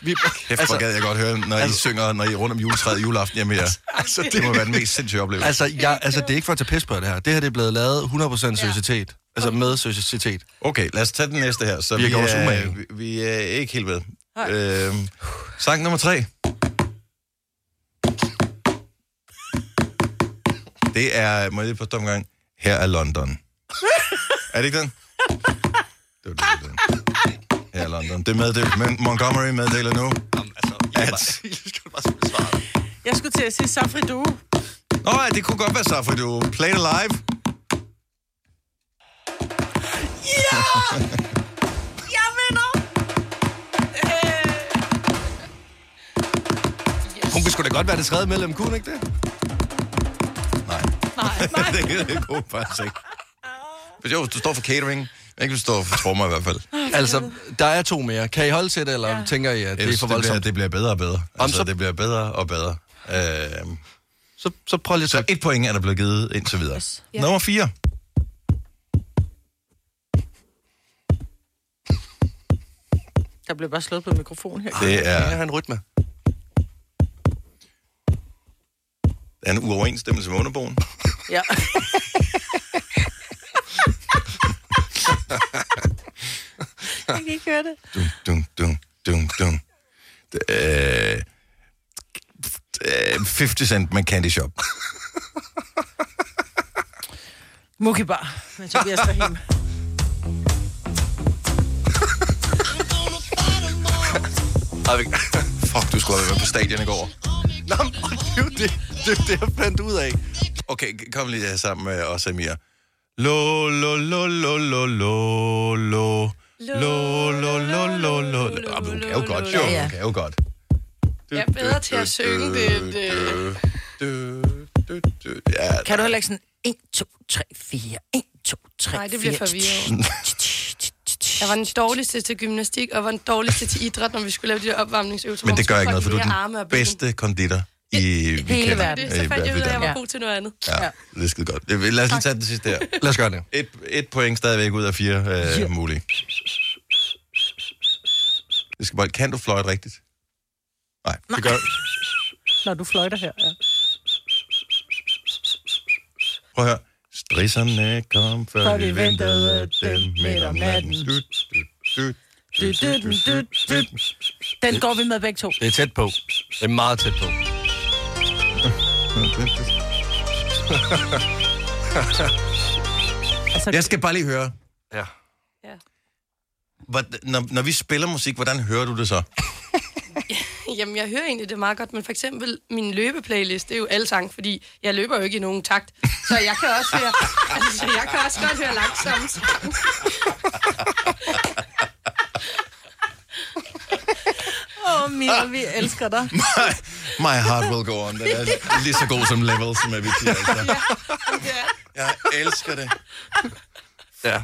Vi, Kæft, hvor gad jeg godt høre, når I synger, når I er rundt om juletræet juleaften hjemme her. Altså, det må være den mest sindssyge oplevelse. Altså, jeg, altså, det er ikke for at tage pis på det her. Det her det er blevet lavet 100% seriøsitet. Altså med seriøsitet. Okay, lad os tage den næste her. Så Vi vi, er, vi, vi er ikke helt ved. Nej. Øhm, sang nummer tre. Det er, må jeg lige forstå en gang, her er London. er det ikke den? Det var det, det, den. Her er London. Det meddelt, men Montgomery meddeler nu, at... Jeg skulle til at sige Safri Du. Nå, ja, det kunne godt være så, for du play it live. Ja! Jeg vinder! Hun kunne sgu da godt være det tredje medlem, kunne hun ikke det? Nej, det kan det kunne faktisk ikke. Hvis jo, hvis du står for catering, ikke hvis du står for trommer i hvert fald. Altså, der er to mere. Kan I holde til det, eller ja. tænker I, at det er for det, bliver, voldsomt? det bliver bedre og bedre. Altså, så- det bliver bedre og bedre. Øhm, så, så prøv lige Så et point er der blevet givet indtil videre. Yes. Ja. Nummer 4. Der blev bare slået på mikrofonen her. Det er- Ja, en rytme. Der er en uoverensstemmelse med underbogen. Ja. Jeg kan ikke høre det. Dum, dum, dum, dum. Det, øh, øh, 50 Cent med Candy Shop. Muki Bar med Tobias Rahim. Fuck, du skulle have været på stadion i går. Nå, men det er jo det, det, er det, jeg fandt ud af. Okay, kom lige her sammen med os, Amir. Lo, lo, lo, lo, lo, lo, lo. Lo, lo, lo, lo, lo. Ah, men Hun kan jo godt, jo. Hun kan jo godt. Jeg er bedre til at synge det. end, øh, Ja, Kan du heller ikke sådan 1, 2, 3, 4, 1, 2, 3, Nej, det bliver forvirret. Jeg var den dårligste til gymnastik, og var den dårligste til idræt, når vi skulle lave de der opvarmningsøvelser. Men det gør ikke noget, for du er den bedste konditor i Hele kender. verden. Så fandt jeg ud af, at jeg var Ja. god til noget andet. Ja, det er skide godt. Lad os lige tage den sidste her. Lad os gøre det. Et, et point stadigvæk ud af fire øh, Ja. mulige. Det skal bare, kan du fløjte rigtigt? Nej, det gør Når du fløjter her, ja. Prøv at høre. Strisserne kom, før Før vi ventede dem midt om natten. Dut, dut, dut, Du, du, du, du, du. Den går vi med begge to. Det er tæt på. Det er meget tæt på. Altså, Jeg skal bare lige høre. Ja. Hvor, når, når vi spiller musik, hvordan hører du det så? Jamen, jeg hører egentlig det meget godt, men for eksempel min løbeplaylist, det er jo alle sang, fordi jeg løber jo ikke i nogen takt. Så jeg kan også høre, altså, jeg kan også godt høre langsomme sang. Åh, oh, Mira, vi elsker dig. My heart will go on. Den er lige så god som level, som vi siger. Altså. Jeg elsker det. Ja.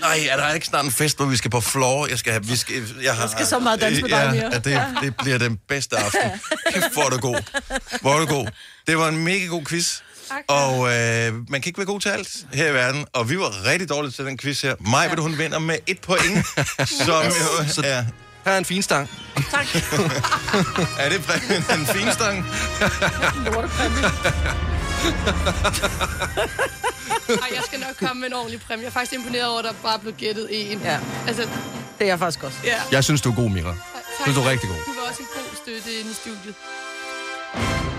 Nej, er der ikke snart en fest, hvor vi skal på floor? Jeg skal have, vi skal, jeg har, Jeg skal så meget danse med dig, ja, ja, det, Ja. det bliver den bedste aften. Kæft, hvor er du god. Hvor er du god. Det var en mega god quiz. Og øh, man kan ikke være god til alt her i verden. Og vi var rigtig dårlige til den quiz her. Maj, vil hun vinder med et point. som jo Så- er... Her er en fin stang. Tak. Er det præmien den fine stang? Ej, jeg skal nok komme med en ordentlig præmie. Jeg er faktisk imponeret over, at der bare blev gættet en. Ja. Altså, Det er jeg faktisk også. ja. Jeg synes, du er god, Mira. Jeg synes, du er rigtig god. Du var også en god støtte inde i studiet.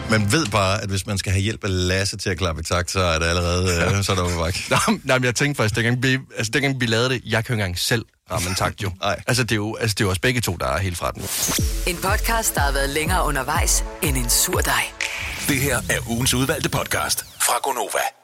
Man ved bare, at hvis man skal have hjælp af Lasse til at klappe i takt, så er det allerede øh, så er der. Nej, nej, men jeg tænkte faktisk, dengang vi, altså, dengang vi lavede det, jeg kan jo ikke engang selv en takt, jo. Nej. Altså, det er jo, altså, det er jo os begge to, der er helt fra den. En podcast, der har været længere undervejs end en sur dej. Det her er ugens udvalgte podcast fra Gonova.